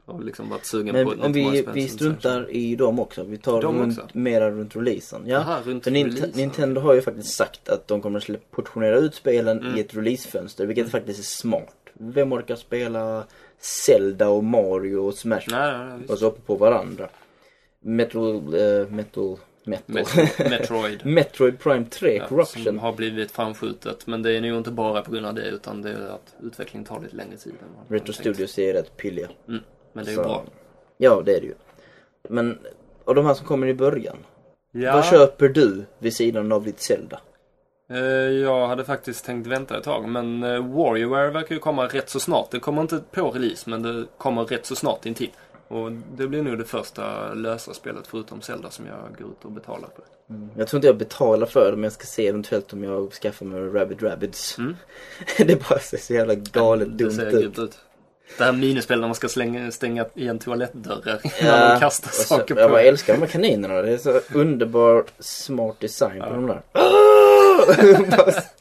Har liksom varit sugen Men på om något vi, Mario-spel vi sen- struntar i dem också. Vi tar De runt, också? mera runt releasen. Ja. Jaha, runt För releasen. Nintendo har ju faktiskt sagt att de kommer att portionera ut spelen Mm. i ett releasefönster, vilket faktiskt är smart. Vem orkar spela Zelda och Mario och Smash Nej, nej, nej, och så på varandra? Metal, eh, metal, metal. Met- Metroid. Metroid Prime 3 Ja, som Corruption. har blivit framskjutet. Men det är nog inte bara på grund av det utan det är att utvecklingen tar lite längre tid. än Retro. Studios är rätt pilliga. Mm, men det är ju Så- bra. Ja, det är det ju. Men av de här som kommer i början, Ja, vad köper du vid sidan av ditt Zelda? eh, jag hade faktiskt tänkt vänta ett tag men eh, WarioWare verkar ju komma rätt så snart. Det kommer inte på release men det kommer rätt så snart in tid. Och det blir nog det första lösa spelet förutom Zelda som jag går ut och betalar för. Jag tror inte jag betalar för det men jag ska se eventuellt om jag skaffar mig Rabbit Rabbids. Mm. det bara ser så jävla galet Det dumt ser ut. grymt ut. Det här minispelet när man ska slänga, stänga igen toalettdörrar Ja, när man kastar och så- saker Jag på bara en. älskar de här kaninerna. Det är så underbar smart design på Ja. de där.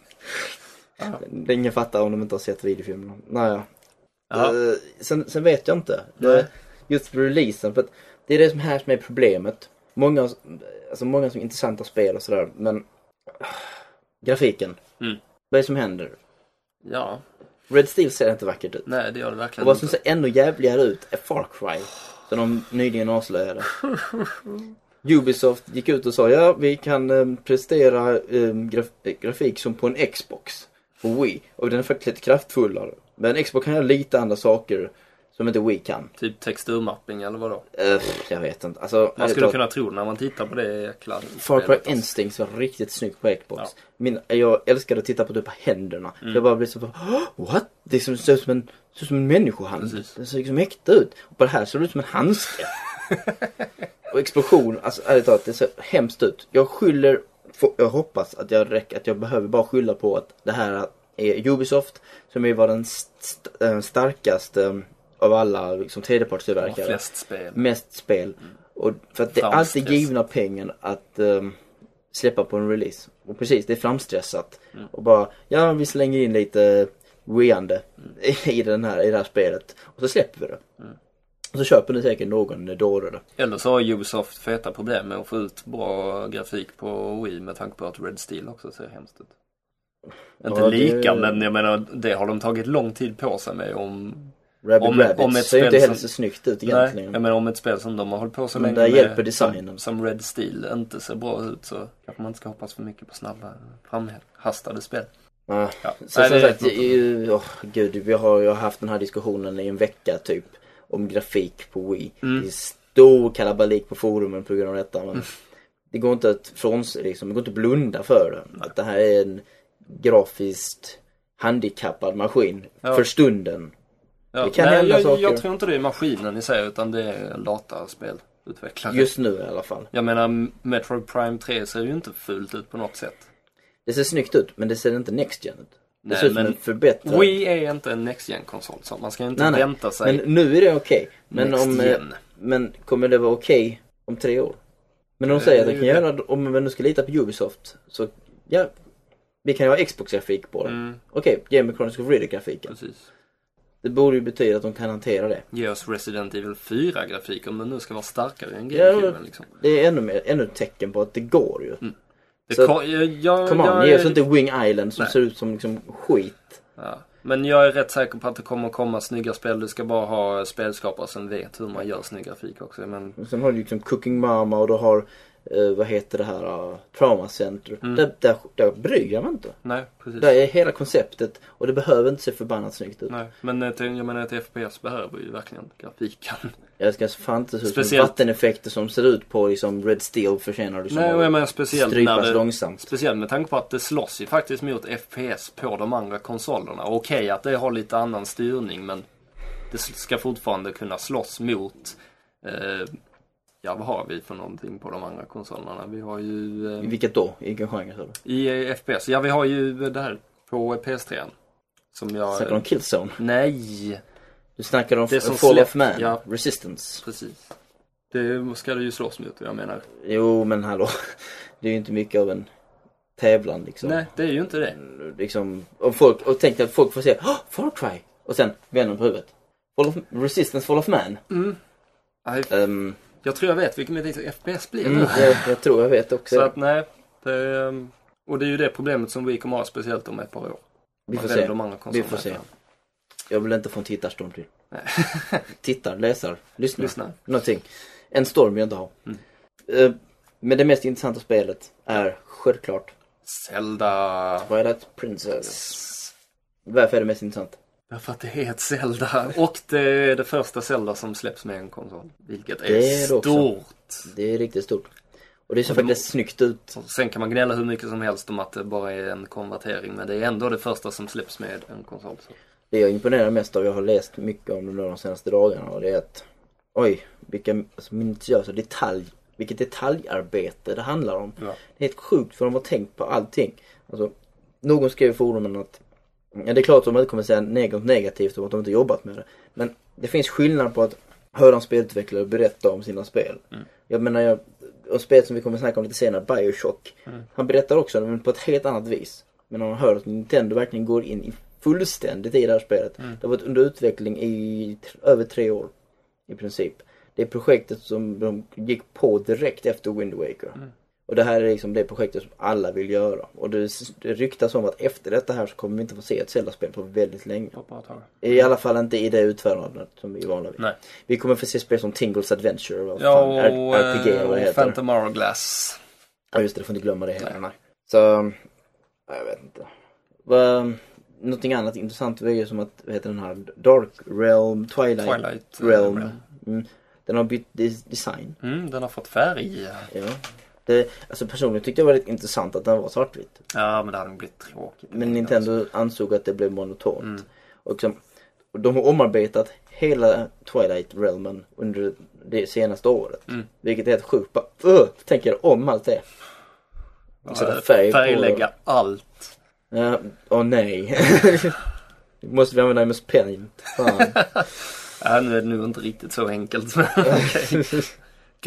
Det ingen fattar om de inte har sett videofilmerna. Naja. Ja. Eh, sen, sen vet jag inte. Nej. Det, just releasen. För att det är det som här som är problemet. Många, alltså många som intressanta spel och sådär. Men ah, grafiken. Mm. Vad är det som händer? Ja, Red Steel ser inte vackert ut. nej det gör det Och verkligen vad som inte. ser ännu jävligare ut är Far Cry. Som de nyligen avslöjade. Ubisoft gick ut och sa ja vi kan eh, prestera eh, graf grafik som på en Xbox. På Wii. Och den är faktiskt lite kraftfullare. Men Xbox kan göra lite andra saker som inte Wii kan. Typ texturmapping eller vadå? Eh, jag vet inte. Alltså, Man skulle kunna tro när man tittar på det jäkla Far Cry alltså. Instincts var riktigt snyggt på Xbox. Ja. Min, jag älskade att titta på typ händerna. Mm. Jag bara blev så "Åh, what? Det ser ut som en, ser ut som en människohand. Precis. Det ser liksom äkta ut. Och på det här ser det ut som en handske. och explosion, alltså ärligt talat, det ser hemskt ut. Jag skyller, jag hoppas att jag räcker, att jag behöver bara skylla på att det här är Ubisoft som ju var den st- eh, starkaste av alla liksom, tredjepartstillverkare flest spel. mest spel. Och för att det är alltid givna pengar att ehm, släppa på en release. Och precis, det är framstressat. Mm. Och bara, ja vi slänger in lite weande i, den här, i det här spelet. Och så släpper vi det. Mm. Och så köper ni säkert någon dåre. Eller så har Ubisoft feta problem med att få ut bra grafik på Wii med tanke på att Red Steel också ser hemskt ut. Inte Ja, det- lika men jag menar det har de tagit lång tid på sig med om Rabbit Om- Rabbit om ett ser ju inte heller så snyggt ut Nej, egentligen. jag menar om ett spel som de har hållit på så Men länge där hjälper designen. Som, som Red Steel inte ser bra ut så kanske man inte ska hoppas för mycket på snabba framhastade spel. Ja. Ja. Så Nej, som sagt, ju- åh, gud, vi har ju haft den här diskussionen i en vecka typ. Om grafik på Wii. Mm. Det är stor kalabalik på forumen på grund av detta. Men det går inte att fråns, liksom, det går inte att blunda för det. Att det här är en grafiskt handikappad maskin. Ja. För stunden. Ja, Det kan nej, hända jag, saker. jag tror inte det är maskinen i sig utan det är dataspel-utvecklare. Just nu i alla fall. Jag menar Metroid Prime 3 ser ju inte fult ut på något sätt. Det ser snyggt ut men det ser inte Next Gen ut. Det Nej, ser ut som men en förbättrad. Wii är inte en Next gen konsol så man ska inte Nej, nej. vänta sig Men nu är det okej. Men, Next om, eh, men kommer det vara okej om tre år? Men de Eh, säger att det de är kan det. göra, om man nu ska lita på Ubisoft, så ja, vi kan ju ha Xbox-grafik på det. Mm, Okej, Game of Chronicles of Ridder-grafiken. precis. Det borde ju betyda att de kan hantera det. Ge oss Resident Evil 4-grafik om den nu ska vara starkare än Ja, GameCube. liksom. Det är ännu mer, ännu ett tecken på att det går ju. Det Så- kom, jag, jag, Come on, jag, ge oss inte Wing Island som Nej. ser ut som liksom skit. ja. Men jag är rätt säker på att det kommer komma snygga spel. Du ska bara ha spelskapare som vet hur man gör snygg grafik också. Men Och sen har du liksom Cooking Mama och du har, eh, vad heter det här, uh, Trauma Center. Mm. Där, där, där bryr jag mig inte. nej, precis. Där är hela konceptet och det behöver inte se förbannat snyggt ut. Nej, men ett, jag menar ett FPS behöver ju verkligen grafiken. Jag ska fan inte se ut Speciellt- vatteneffekter som ser ut på liksom Red Steel förtjänar liksom Nej, jag menar speciellt när strypas det, långsamt. Speciellt med tanke på att det slåss ju faktiskt mot FPS på de andra konsolerna. Okej att det har lite annan styrning men det ska fortfarande kunna slåss mot eh, Ja, vad har vi för någonting på de andra konsolerna? Vi har ju I eh, Vilket då? I vilken genre sa du? i eh, FPS. Ja, vi har ju det här på PS3. Som jag... Snackar du om Killzone? Nej, Du snackar om Det som Fall släpp- of Man? ja. Resistance? precis. Det ska det ju slåss mot, jag menar. Jo men hallå. Det är ju inte mycket av en tävlan liksom. Nej, det är ju inte det. Liksom, och folk, och tänk dig att folk får se oh, Far Cry! Och sen vänder de på huvudet. Fall of, Resistance Fall of Man. Mm. Nej, Um, jag tror jag vet vilken det FPS blir mm, jag, jag tror jag vet också. Så att nej. Det, ehm, och det är ju det problemet som vi kommer ha speciellt om ett par år. vi får se. Vi får se. Jag vill inte få en tittarstorm till. Tittar, läsar, lyssnar. Lyssna. Någonting. En storm jag inte har. Mm. Eh, men det mest intressanta spelet är självklart Zelda. Twilight Princess. Varför är det mest intressant? Därför att det är ett Zelda. Och det är det första Zelda som släpps med en konsol. Vilket är, Det är det också. stort. Det är riktigt stort. Och det ser Och det faktiskt snyggt ut. Sen kan man gnälla hur mycket som helst om att det bara är en konvertering. Men det är ändå det första som släpps med en konsol. Så. Det jag imponerar mest av, jag har läst mycket om det nu de senaste dagarna och det är att oj, vilka alltså, minutiösa detalj, vilket detaljarbete det handlar om. Ja. Det är helt sjukt för de har tänkt på allting. Alltså, någon skrev i forumen att Ja, det är klart att de inte kommer säga något negativt om att de inte jobbat med det. Men det finns skillnad på att höra en spelutvecklare berätta om sina spel. Mm. Jag menar, jag, och spel som vi kommer snacka om lite senare, Bioshock. Mm. Han berättar också men på ett helt annat vis. Men han hör att Nintendo verkligen går in i fullständigt i det här spelet. Mm. Det har varit under utveckling i över tre år. I princip. Det är projektet som de gick på direkt efter Wind Waker. Mm. Och det här är liksom det projektet som alla vill göra. Och det, det ryktas om att efter detta här så kommer vi inte få se ett Zelda-spel på väldigt länge. I alla fall inte i det utförandet som vi är vana vid. Nej. Vi kommer få se spel som Tingles Adventure och Ja, fan, och, RPG eh, och vad det och heter. Phantom Hourglass. Ja just det, du får inte glömma det heller. Nej. Nej. Så, ja, jag vet inte. Vad, någonting annat intressant är ju som att, vad heter den här, Dark Realm, Twilight, Twilight eh, Realm. Mm, den har bytt des- design. Mm, den har fått färg. Ja. Det, alltså personligen tyckte jag var rätt intressant att den var svartvit. Ja, men det hade nog blivit tråkigt. Men Nintendo ansåg att det blev monotont. Mm. Och, liksom, de har omarbetat hela Twilight Realmen under det senaste året. Mm. Vilket är helt sjukt. Bara, öh, tänker om allt det. Sätta färg på Färglägga allt. Ja, åh nej. Måste vi använda MS Paint? Fan. Ja, nu är det nog inte riktigt så enkelt. Okej.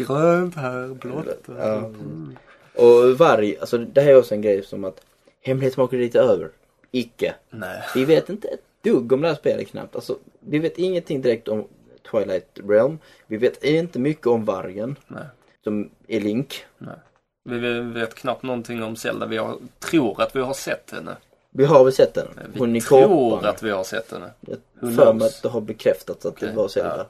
Grönt här, blått. Ja. Mm. Och varg, alltså det här är också en grej som att hemlighetsmakeri är lite över. Icke. Nej. Vi vet inte ett dugg om det här spelet knappt. Alltså, vi vet ingenting direkt om Twilight Realm. Vi vet inte mycket om vargen Nej. som är Link. Vi vet knappt någonting om Zelda. Vi har, tror att vi har sett henne. Vi har väl sett den? Vi Hon tror kåpan. att vi har sett henne. Jag för mig att det har bekräftats att Okej, det var Zelda. ja.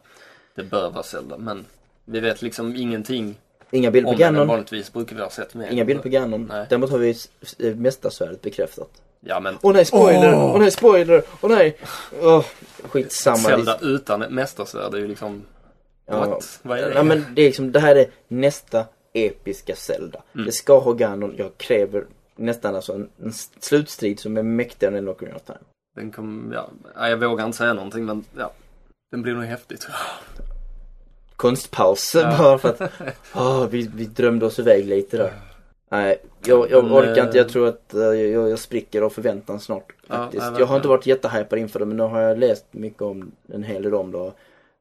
Det bör vara Zelda, men vi vet liksom ingenting Inga bilder på. Ganon. Vanligtvis brukar vi ha sett mer. Inga bilder på Ganon. Nej. Däremot har vi mästarsvärdet bekräftat. Ja, men Åh nej, spoiler! Åh Åh! nej, spoiler! Åh nej! Åh, skitsamma. Zelda utan ett mästarsvärd är ju liksom... Ja. What? Vad är det? Ja, men det är liksom, det här är nästa episka Zelda. Mm. Det ska ha Ganon. Jag kräver nästan alltså en, en slutstrid som är mäktigare än Ocarina of Time. Den kom, ja, ja, jag vågar inte säga någonting men ja. Den blir nog häftig tror jag. Konstpaus Ja. bara för att åh, vi, vi drömde oss iväg lite där. Nej, jag, jag orkar inte. Jag eh, tror att eh, jag, jag spricker av förväntan snart. Ja, Faktiskt. nej, jag har inte varit jättehypad inför det men nu har jag läst mycket om en hel del om det och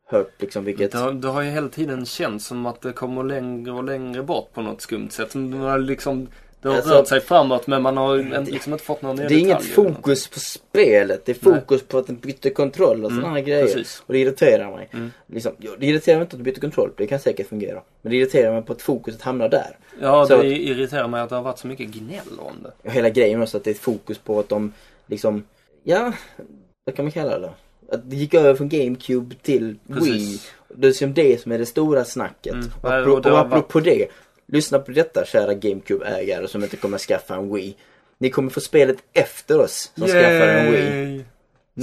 hört liksom vilket Det har, det har ju hela tiden känts som att det kommer längre och längre bort på något skumt sätt. Har liksom det har Alltså, rört sig framåt men man har en- liksom inte fått någon Det är inget fokus på spelet. Det är Nej. fokus på att den byter kontroll och sådana Mm, grejer. precis. Och det irriterar mig. Mm. Liksom, det irriterar mig inte att du byter kontroll. Det kan säkert fungera. Men det irriterar mig på att fokuset hamnar där. Ja, Så- det irriterar mig att det har varit så mycket gnäll om det. Och hela grejen också att det är fokus på att de liksom, ja, vad kan man kalla det? Att det gick över från GameCube till Wii. Precis. Det är liksom det som är det stora snacket. Mm. Och, Nej, apro- och det och apropå det, lyssna på detta kära GameCube-ägare som inte kommer skaffa en Wii. Ni kommer få spelet efter oss som skaffar en Wii. Yay!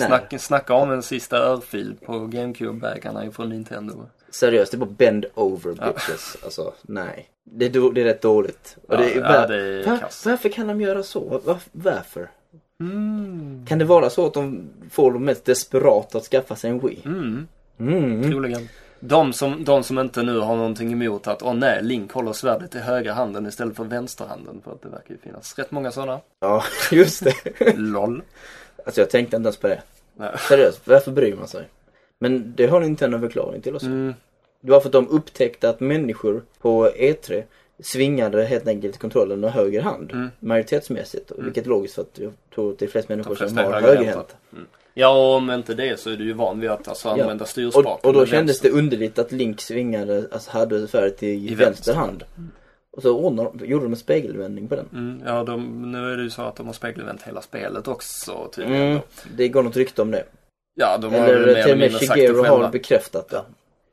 Snack, snacka om en sista örfil på GameCube-ägarna från Nintendo. Seriöst, det är bara bend over Ja. bitches. Alltså, nej. Det är, då, det är rätt dåligt. Och Ja, det är, ja, det är var- varför kan de göra så? Var, varför? Mm. Kan det vara så att de får de mest desperata att skaffa sig en Wii? Mm. Mm. Troligen. De som, de som inte nu har någonting emot att, åh nej, Link håller svärdet i högra handen istället för vänsterhanden. För att det verkar ju finnas rätt många sådana. Ja, just det. LOL. Alltså jag tänkte inte ens på det. Nej. Seriöst, varför bryr man sig? Men det har Nintendo en förklaring till oss. Mm. Det var för att de upptäckte att människor på E3 svingade helt enkelt kontrollen med höger hand. Mm. Majoritetsmässigt. och Vilket är logiskt för att jag tror att det är flest människor De som har högerhänta. Mm. Ja, och om inte det så är du ju van vid att alltså, använda Och, styrspaken och då med kändes det underligt att Link svingade, alltså hade svärdet i, I vänster, vänster hand. Och så ordnade, de- gjorde de en spegelvändning på den. Mm, ja, de, nu är det ju så att de har spegelvänt hela spelet också tydligen. Mm, då. det går något rykte om det. Ja, de har Eller till och med Shigeru har bekräftat det.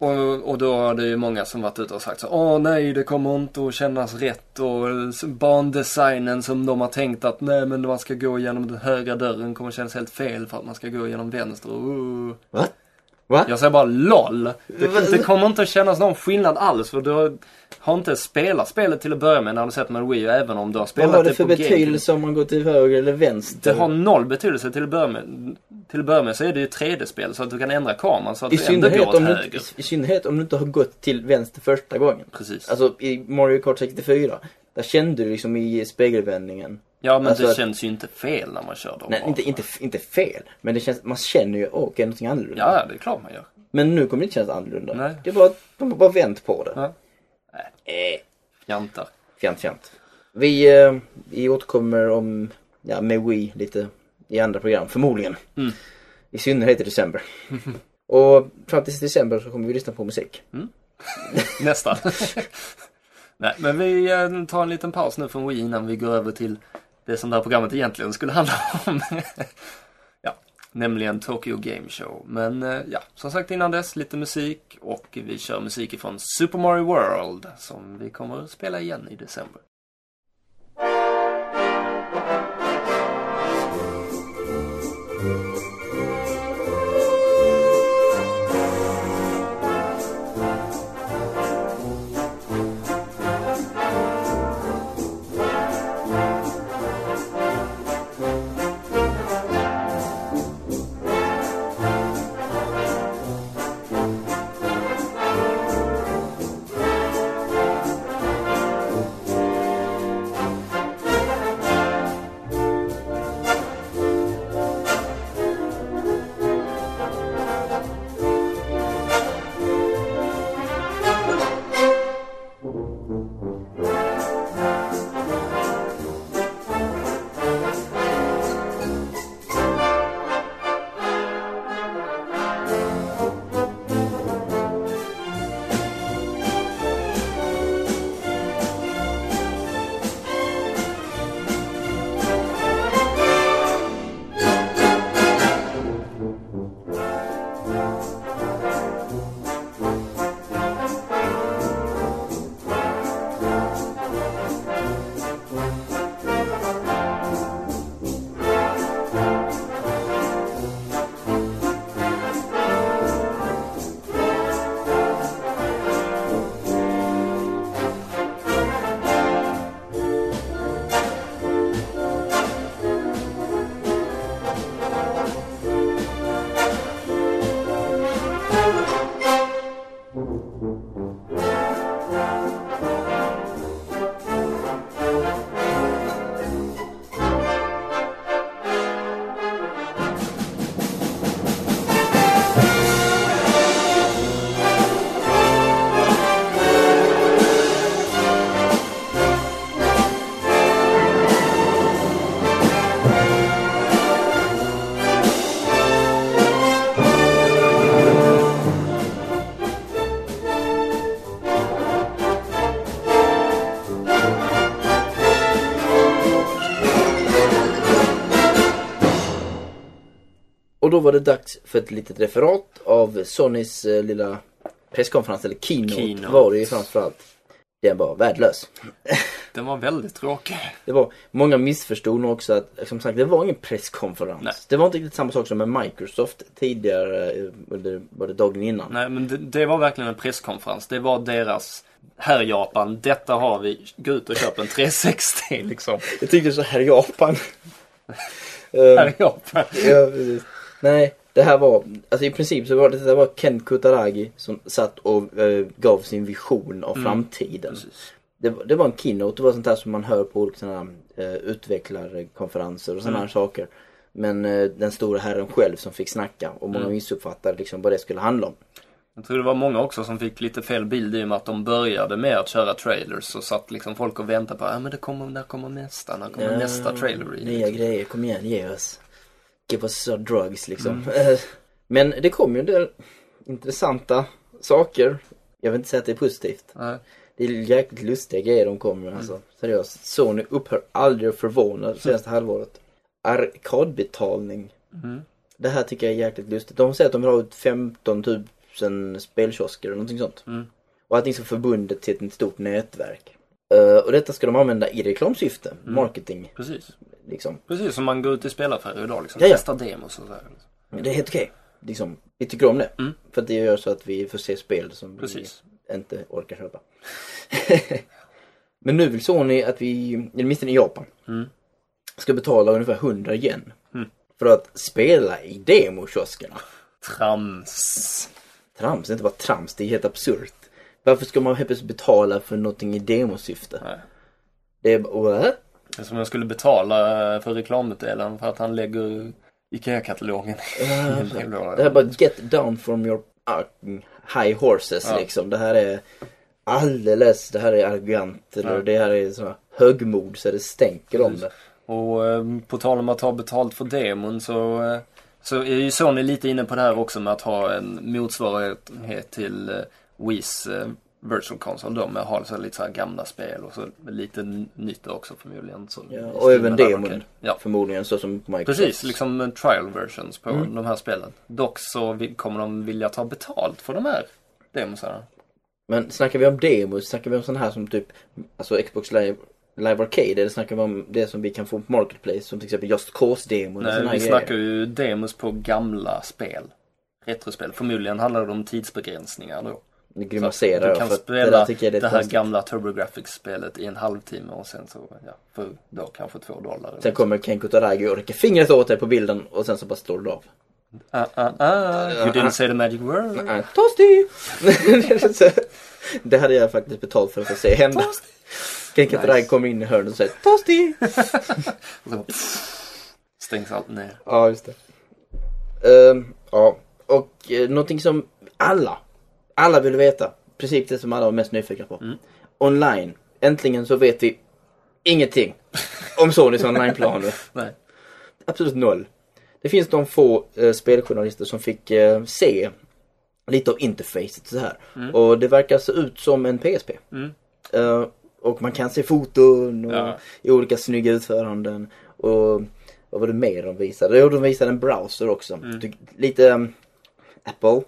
Och, och då har det ju många som varit ute och sagt så Åh nej, det kommer inte att kännas rätt och bandesignen som de har tänkt att nej men man ska gå genom den högra dörren kommer kännas helt fel för att man ska gå genom vänster. Och, uh. Va? Jag säger bara LOL! Det, det kommer inte att kännas någon skillnad alls för du har, har inte spelat spelet till att börja med när du sett med Wii även om du har Vad spelat har det det för på GameCube. betydelse om man går till höger eller vänster? Det har noll betydelse till att börja med. Till att börja med så är det ju 3D-spel så att du kan ändra kameran så att I du ändå går åt om du, höger. inte- I synnerhet om du inte har gått till vänster första gången. Precis. Alltså i Mario Kart 64. Där kände du liksom i spegelvändningen. Ja men alltså det känns ju inte fel när man kör dem. Nej, inte, inte, inte fel. Men det känns, man känner ju, åh, okej, någonting annorlunda. Ja, det är klart man gör. Men nu kommer det inte kännas annorlunda. Nej. Det är bara, de har bara vänt på det. Ja. Eh, Fjantar. fjant, fjant. Vi, eh, vi återkommer om, ja, med Wii lite i andra program, förmodligen. Mm. I synnerhet i december. Och fram till december så kommer vi lyssna på musik. Nästan. Nej, men vi eh, tar en liten paus nu från Wii innan vi går över till det som det här programmet egentligen skulle handla om. ja, nämligen Tokyo Game Show. Men eh, ja, som sagt innan dess lite musik och vi kör musik ifrån Super Mario World som vi kommer att spela igen i december. Då var det dags för ett litet referat av Sonys eh, lilla presskonferens, eller keynote, Keynote. var det ju framförallt. Den var värdelös. Den var väldigt tråkig. Det var, många missförstod nog också att, som sagt, det var ingen presskonferens. Nej. Det var inte riktigt samma sak som med Microsoft tidigare, eh, under, var det dagen innan? Nej, men det, det var verkligen en presskonferens. Det var deras, här Japan, detta har vi, gå ut och köp en 360 liksom. Jag tyckte så här Japan. Här Eh, Japan. ja, precis. Nej, det här var, alltså i princip så var det, det var Ken Kutaragi som satt och eh, gav sin vision av framtiden. Precis. Det, var- det var en keynote, det var sånt där som man hör på olika såna, eh, utvecklarkonferenser och sådana här saker. Men eh, den stora herren själv som fick snacka och många missuppfattade liksom vad det skulle handla om. Jag tror det var många också som fick lite fel bild i och med att de började med att köra trailers och satt liksom folk och väntade på, ja men det kommer, när kommer nästa, när kommer nästa trailer? Nya grejer, kom igen, ge oss. Give us some drugs liksom. Eh, Men det kom ju en del intressanta saker. Jag vill inte säga att det är positivt. Nej. Det är jäkligt lustiga grejer de kommer med alltså. Seriöst. Sony upphör aldrig att förvåna det senaste halvåret. Arkadbetalning. Mm. Det här tycker jag är jäkligt lustigt. De säger att de vill ha ut 15 000 spelkiosker eller någonting sånt. Mm. Och allting så förbundet till ett stort nätverk. Eh, och detta ska de använda i reklamsyfte. Marketing, Precis. Liksom. Precis som man går ut i spelaffärer idag liksom. Testar demos och så här. Men Det är helt okej. Liksom, vi tycker om det. Mm. För det gör så att vi får se spel som Precis. vi inte orkar köpa. Men nu vill Sony att vi, eller åtminstone i Japan, Mm. ska betala ungefär 100 yen. Mm. För att spela i demokioskerna. Trams. Trams, det är inte bara trams, det är helt absurt. Varför ska man helt plötsligt betala för någonting i demosyfte? Nej. Det är bara, what? Som jag skulle betala för reklamutdelaren för att han lägger IKEA-katalogen. Det här är bara get down from your uh, high horses Ja. liksom. Det här är alldeles, det här är arrogant eller Ja. det här är såna högmod så det stänker om det. Och eh, på tal om att ta betalt för demon så, eh, så är ju Sony lite inne på det här också med att ha en motsvarighet till eh, Wii's eh, Virtual Console då med att ha lite så gamla spel och så lite nytt också förmodligen. Så Ja, och även demon. Ja, Förmodligen så som Microsoft. precis. Liksom eh, trial versions på Mm. de här spelen. Dock så kommer de vilja ta betalt för de här demosarna. Men snackar vi om demos, snackar vi om sån här som typ, alltså Xbox Live, Live Arcade eller snackar vi om det som vi kan få på Marketplace som till exempel Just Cause-demon Nej, vi grejer? snackar ju demos på gamla spel. Retrospel. Förmodligen handlar det om tidsbegränsningar då. Grimaserar du kan för det spela tycker jag det, lite här konstigt. gamla TurboGrafx-spelet i en halvtimme och sen så, ja, för då kanske två dollar. Sen kommer Ken Kutaragi och räcker fingret åt dig på bilden och sen så bara slår du av. Ah, ah, ah, you didn't say the magic word. Nej, Toasty! Så, det hade jag faktiskt betalt för att få se hända. Ken Kutaragi Nice. kommer in i hörnet och säger Toasty! Och stängs allt ner. Ja, just det. Ehm, ja, och uh, någonting som alla, alla vill veta. Precis det som alla var mest nyfikna på. Mm. Online. Äntligen så vet vi ingenting om Sonys onlineplaner. Nej. Absolut noll. Det finns de få eh, speljournalister som fick eh, se lite av interfacet så här. Och det verkar se ut som en PSP. Mm. Eh, och man kan se foton och Ja. i olika snygga utföranden. Och vad var det mer de visade? Jo, de visade en browser också. Ty- Lite Apple.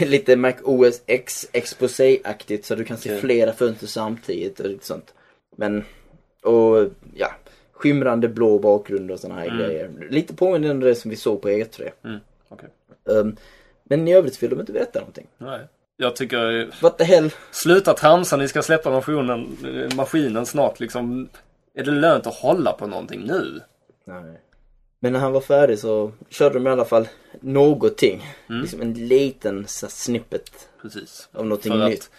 lite Mac OS X exposé-aktigt så du kan se Okej. flera fönster samtidigt och lite sånt. Men, och ja, skimrande blå bakgrund och såna här grejer. Lite påminnande det som vi såg på E3. Mm. Okej. Um, men i övrigt vill de inte berätta någonting. Nej. Jag tycker, What the hell? sluta tramsa, ni ska släppa maskinen, eh, maskinen snart liksom. Är det lönt att hålla på någonting nu? Nej. Men när han var färdig så körde de i alla fall någonting. Mm. Liksom en liten så här, snippet Precis. av någonting För att nytt.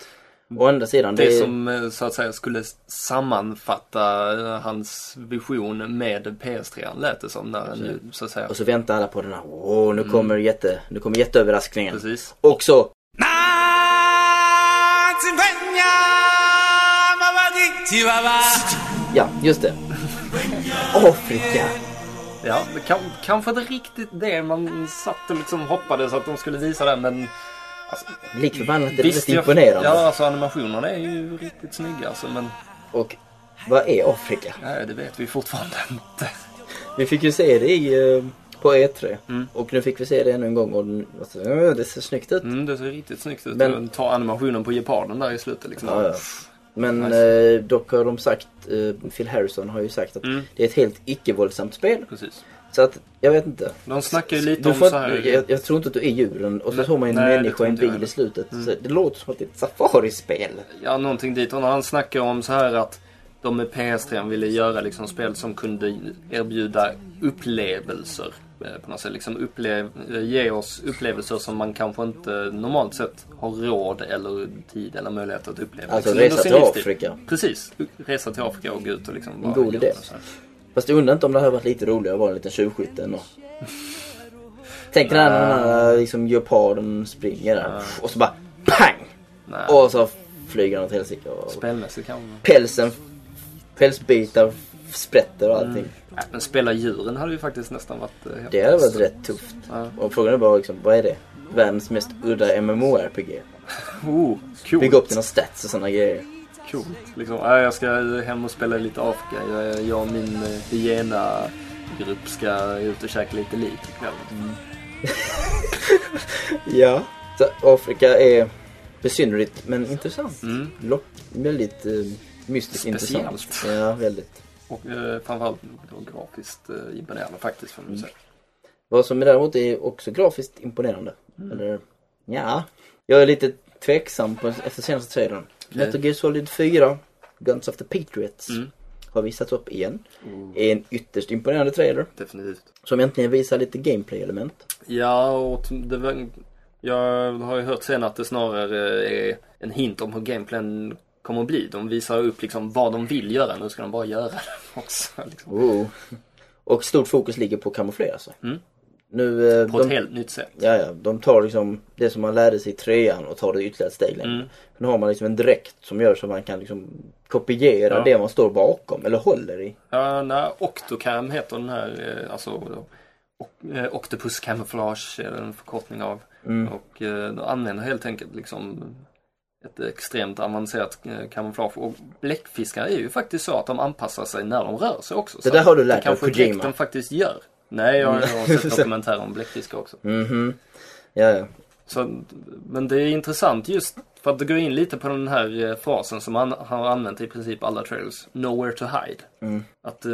Å andra sidan, det, Det är, som eh, så att säga skulle sammanfatta eh, hans vision med PS3 lät det som när nu så att säga. och så väntar alla på den här, åh nu kommer jätte, nu kommer jätteöverraskningen. Precis. Och så, ja just det. Afrika. Ja, kan, kanske inte riktigt det man satt och liksom hoppades att de skulle visa det men alltså, Lik förbannat är det rätt imponerande. Ja, alltså animationerna är ju riktigt snygga alltså men Och vad är Afrika? nej, det vet vi fortfarande inte. Vi fick ju se det i uh, på E3. Mm. Och nu fick vi se det ännu en gång och den- alltså, det ser snyggt ut. Mm, det ser riktigt snyggt ut. Men... Ta animationen på geparden där i slutet liksom. Ja, ja. Men Nice. eh, dock har de sagt, eh, Phil Harrison har ju sagt att Mm, det är ett helt icke-våldsamt spel. precis. Så att, jag vet inte. De snackar ju lite Du om får, så här... jag, jag tror inte att du är djuren och så såg man en nej, människa i en bil i slutet. Mm. Så det låter som att det är ett safarispel. Ja, någonting dit. Och han snackar om så här att de med PS3 ville göra liksom spel som kunde erbjuda upplevelser. Eh, På något sätt liksom upplev, eh, ge oss upplevelser som man kanske inte normalt sett har råd eller tid eller möjlighet att uppleva. Alltså liksom, resa till. Afrika. Precis. Resa till Afrika och gå ut och liksom En god idé. Fast jag undrar inte om det hade varit lite roligare att vara en liten tjuvskytt ändå. Tänk när den här liksom geparden springer där Ja. och så bara PANG! Nej. Och så flyger han åt helsike. och Spelmässigt kanske. Pälsen, pälsbitar sprätter och allting. Nej, men spela djuren hade ju faktiskt nästan varit eh, helt Det hade varit rätt tufft. Ja. Och frågan är bara liksom, vad är det? Världens mest udda MMORPG. Oh, coolt. Bygga upp dina stats och sådana grejer. Coolt. Liksom, ja, jag ska hem och spela lite Afrika. Jag, jag och min eh, hyena-grupp ska ut och käka lite lik ikväll. Ja. Så Afrika är besynnerligt men intressant. Mm. Lock, väldigt eh, mystiskt Speciellt. intressant. Ja, väldigt. Och eh, framförallt då grafiskt eh, imponerande faktiskt får man säga. Vad som däremot är också grafiskt imponerande. Mm. Eller ja, jag är lite tveksam på, efter senaste trailern. Okej. Metal Gear Solid 4, Guns of the Patriots, Mm. har visats upp igen. Oh, Är en ytterst imponerande trailer. definitivt. Som äntligen visar lite gameplay-element. Ja, och det var, jag har ju hört sen att det snarare är en hint om hur gameplayen kommer att bli. De visar upp liksom vad de vill göra. Nu ska de bara göra det också. Liksom. Oh. Och stort fokus ligger på kamouflera sig. Mm. Nu, eh, På de, ett helt nytt sätt. ja, ja, de tar liksom det som man lärde sig i trean och tar det ytterligare ett steg längre. Mm. Nu har man liksom en dräkt som gör så man kan liksom kopiera Ja. det man står bakom eller håller i. Ja, nej, Octocam heter den här, eh, alltså eh, Octopus Camouflage är en förkortning av. Mm. Och de använder helt enkelt liksom ett extremt avancerat eh, kamouflage. Och bläckfiskar är ju faktiskt så att de anpassar sig när de rör sig också. Det där har du lärt det dig av kanske Kojima. dräkten faktiskt gör. Nej, jag har sett dokumentärer om bläckfiskar också. Mhm. Ja, ja. Så, men det är intressant just för att det går in lite på den här eh, frasen som han har använt i princip alla trailers. Nowhere to hide. Mm. Att eh,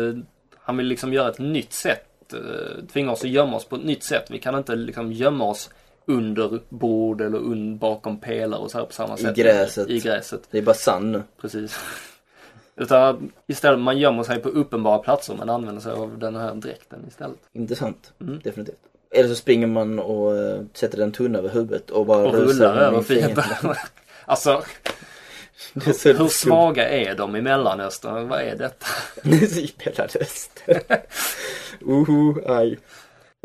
han vill liksom göra ett nytt sätt. Eh, tvinga oss att gömma oss på ett nytt sätt. Vi kan inte liksom gömma oss under bord eller un, bakom pelare och så här på samma I sätt. gräset. I gräset, Det är bara sand nu. precis. Utan istället man gömmer sig på uppenbara platser men använder sig av den här dräkten istället. Intressant. Mm. Definitivt. Eller så springer man och eh, sätter en tunna över huvudet och bara Och rullar över fienden. alltså, hur skumt. svaga är de i Mellanöstern? Vad är detta? Spelad röst. Uhu, aj.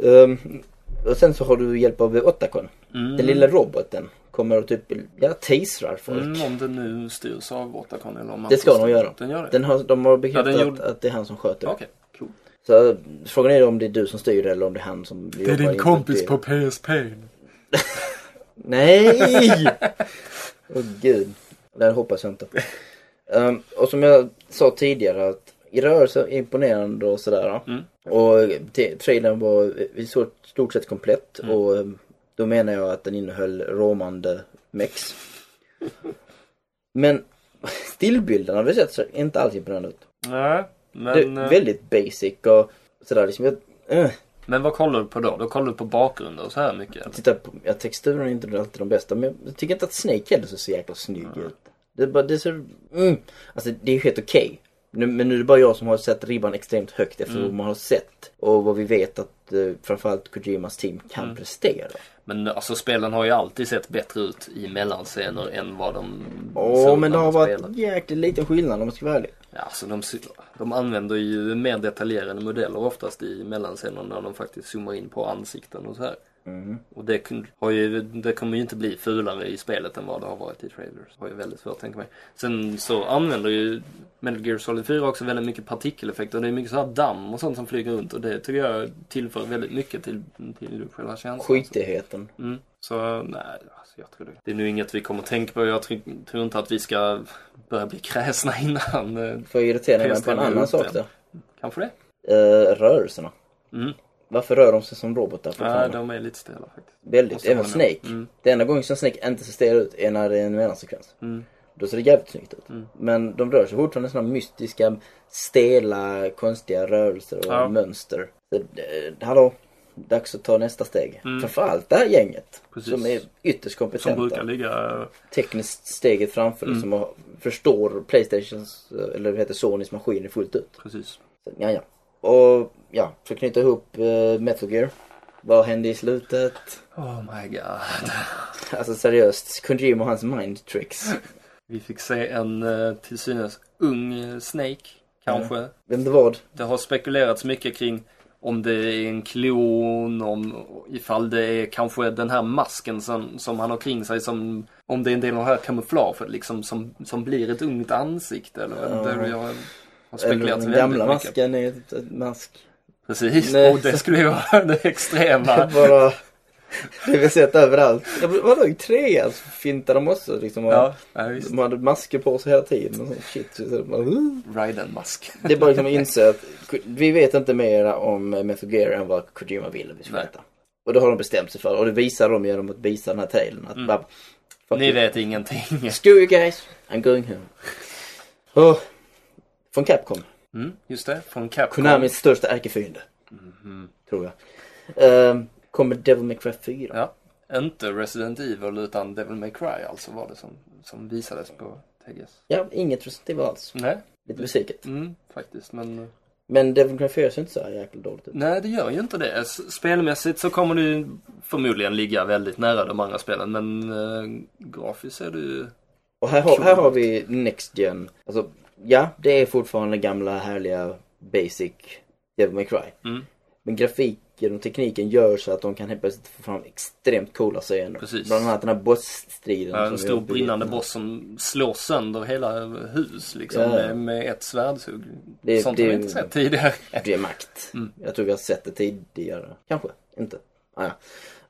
Um, och sen så har du hjälp av Otacon. Mm. Den lilla roboten kommer och typ, ja, tasrar folk. Mm, om det nu styrs av Otacon eller om man Det ska de göra. Den gör det? Den har, de har bekräftat Ja, den gjorde- att det är han som sköter det. Okej, cool. Så frågan är om det är du som styr det eller om det är han som jobbar in det. PSP. Nej! Åh gud. Det här hoppas jag inte. Um, och som jag sa tidigare att i rörelse är imponerande och sådär. Mm. Och trailern var i stort, sett komplett Mm. och då menar jag att den innehöll råmande mex. Men stillbilderna har vi sett så inte alls imponerande ut. Nej, Det men, är eh, väldigt basic och sådär liksom. Jag, äh, men vad kollar du på då? Då kollar du på bakgrunder och så här mycket? eller? titta på, ja, texturen är inte alltid de bästa men jag tycker inte att Snake heller ser så jäkla snygg ut. Det är bara, det ser, mm. Alltså det är helt okej. Nu, men nu är det bara jag som har sett ribban extremt högt efter Mm. vad man har sett. Och vad vi vet att eh, framförallt Kojimas team kan Mm. prestera. Men alltså spelen har ju alltid sett bättre ut i mellanscener än vad de såg men det har varit jäkligt liten skillnad om man ska vara ärlig. Ja, alltså de, de använder ju mer detaljerade modeller oftast i mellanscener när de faktiskt zoomar in på ansikten och så här. Mm. Och det, har ju, det kommer ju inte bli fulare i spelet än vad det har varit i trailers. Har jag väldigt svårt att tänka mig. Sen så använder ju Metal Gear Solid 4 också väldigt mycket partikeleffekter. Det är mycket så här damm och sånt som flyger runt och det tycker jag tillför väldigt mycket till, till själva känslan. Skitigheten. Mm. Så nej, alltså jag tror det. Det är nu inget vi kommer att tänka på. Jag tror, tror inte att vi ska börja bli kräsna innan. eh, Får jag irritera mig på en PS3 annan sak då. Kanske det? Eh, rörelserna. Mm. Varför rör de sig som robotar fortfarande? de är lite stela faktiskt. Väldigt. Även. Snake. Mm. Det enda gången som Snake inte ser stel ut är när det är en mellansekvens. Mm. Då ser det jävligt snyggt ut. Mm. Men de rör sig fortfarande sådana mystiska, stela, konstiga rörelser och Ja. mönster. Så, eh, hallå, dags att ta nästa steg. Mm. Framförallt det här gänget. Precis. Som är ytterst Som kompetenta. brukar ligga... Tekniskt steget framför Mm. som har- förstår Playstations, eh, eller vad heter Sonys maskiner fullt ut. Precis. Så, ja, ja. Och ja, för att knyta ihop uh, Metal Gear. Vad hände i slutet? Oh my god. Alltså seriöst, Kojima och hans mind tricks. Vi fick se en eh, till synes ung eh, Snake, kanske. Vem det var? Det har spekulerats mycket kring om det är en klon, om ifall det är kanske den här masken som, som han har kring sig som om det är en del av det här kamouflaget liksom som, som blir ett ungt ansikte eller Ja. det jag har Eller spekulerat den väldigt gamla mycket. masken är ett, ett mask. Precis, Nej. och det skulle ju vara det extrema. Bara, det vi sett överallt. Vadå i trean så fintar de också liksom. och Ja, ja. De hade masker på sig hela tiden och sånt shit. Så det, bara. Raiden-mask. det är bara liksom att inse att vi vet inte mer om Metal Gear än vad Kojima vill att vi ska veta. Och det har de bestämt sig för och det visar de genom att visa den här trailern. Att Mm. bara, Ni you. vet ingenting. Screw you guys, I'm going home. Oh, från Capcom. Mm, just det, från Capcom. Konamis största ärkefiende, Mhm. tror jag. Ehm, kommer Devil May Cry 4. Ja, inte Resident Evil utan Devil May Cry alltså var det som, som visades på TGS. Ja, inget Resident Evil alls. Nej, Lite besviket. mm, faktiskt men Men Devil May Cry 4 ser inte så här jäkla dåligt ut. nej det gör ju inte det. Spelmässigt så kommer det ju förmodligen ligga väldigt nära de andra spelen men äh, grafiskt är det ju Och här har, här har vi Next Gen. Alltså, ja, det är fortfarande gamla härliga basic Devil May Cry. Mm. Men grafiken och tekniken gör så att de kan helt plötsligt få fram extremt coola scener. Precis. Bland annat den här bossstriden. ja, en stor brinnande boss som slår sönder hela hus liksom Ja. med, ett svärdshugg. Det- Sånt det- har vi inte sett tidigare. Det är makt. Mm. Jag tror vi har sett det tidigare. Kanske, inte. Ah, ja.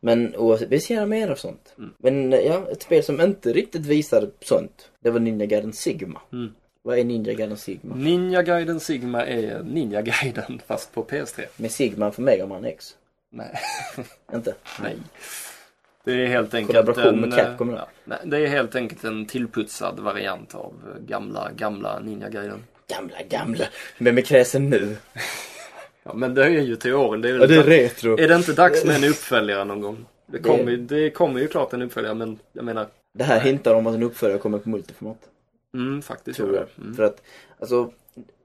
Men oavsett, vi ser mer av sånt. Mm. Men ja, ett spel som inte riktigt visade sånt. Det var Ninja Gaiden Sigma. Mm. Vad är Ninja Gaiden Sigma? Ninja Gaiden Sigma är Ninja Gaiden fast på PS3. Med Sigma för Mega Man X. Nej. Inte? Nej. Det är helt enkelt en, med Capcom ja, nej, det är helt enkelt en tillputsad variant av gamla, gamla Ninja Gaiden. Gamla, gamla. Vem är kräsen nu? Ja, men det är ju till åren. Det är, Ja, det är retro. är det inte dags med en uppföljare någon gång? Det kommer, ju- det kommer ju klart en uppföljare men jag menar, Det här hintar om att en uppföljare kommer på multiformat. Mm, faktiskt Tror jag. Mm. För att, alltså,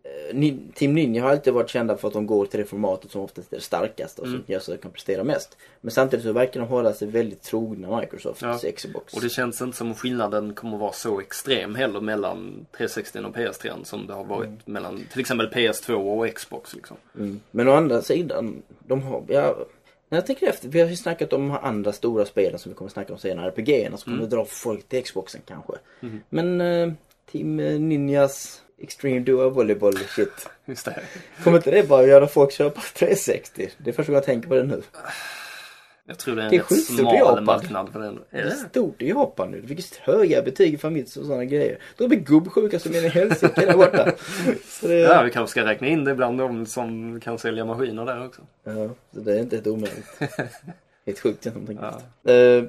eh, Team Ninja har alltid varit kända för att de går till det formatet som oftast är det starkaste och Mm. som gör så att de kan prestera mest. Men samtidigt så verkar de hålla sig väldigt trogna Microsofts Ja. Xbox. Och det känns inte som skillnaden kommer att vara så extrem heller mellan 360 och PS3 som det har varit mellan till exempel PS2 och Xbox liksom. Mm. Men å andra sidan, de har, ja, när jag tänker efter, vi har ju snackat om de andra stora spelen som vi kommer snacka om senare, RPG-erna som kommer dra folk till Xboxen kanske. Mhm. Men eh, Team Ninjas Extreme Duo Volleyball shit. Just det. Kommer inte det bara göra folk köpa 360? Det är första gången jag tänker på det nu. Jag tror det är en Det är rätt smal marknad för den. Det Är är det? stort i Japan nu. Det fick höga betyg i Famitsu och sådana grejer. De är gubbsjuka som in i helsike där borta. Så det, Ja, vi kanske ska räkna in det bland de som kan sälja maskiner där också. ja, så det är inte helt omöjligt. Helt sjukt egentligen. Ja. Eh,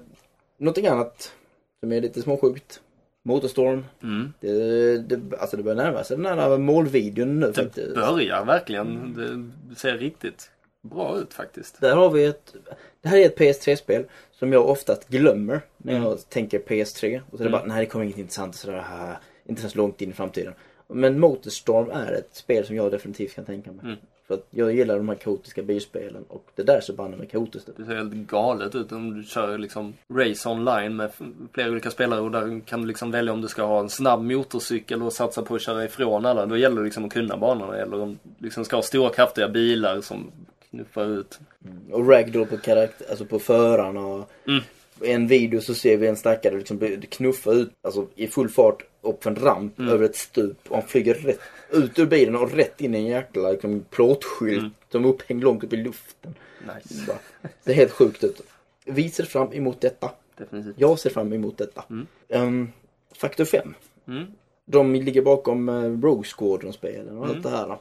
någonting annat som är lite småsjukt. Motorstorm. Mm. Det, det, alltså det börjar närma sig den här målvideon nu Det faktiskt. börjar verkligen. Det ser riktigt bra ut faktiskt. Där har vi ett, det här är ett PS3-spel som jag oftast glömmer när jag Mm. tänker PS3. Och så är det Mm. bara, nej det kommer inget intressant sådär, här, inte så långt in i framtiden. Men Motorstorm är ett spel som jag definitivt kan tänka mig. Mm. För att jag gillar de här kaotiska bilspelen och det där så banne mig kaotiskt. Det ser helt galet ut om du kör liksom race online med flera olika spelare och där kan du liksom välja om du ska ha en snabb motorcykel och satsa på att köra ifrån alla. Då gäller det liksom att kunna banorna eller om du liksom ska ha stora kraftiga bilar som knuffar ut. Och ragdoll på karaktär, alltså på förarna och Mm. I en video så ser vi en stackare liksom knuffa ut, alltså i full fart upp för en ramp Mm. över ett stup och han flyger rätt ut ur bilen och rätt in i en jäkla liksom, plåtskylt Mm. som är upphängd långt upp i luften. Nice. Bara, Det är helt sjukt ut. Vi ser fram emot detta. Definitivt. Jag ser fram emot detta. Mm. Um, Faktor 5. Mm. De ligger bakom uh, Rogue Squadron-spelen och allt Mm. det här.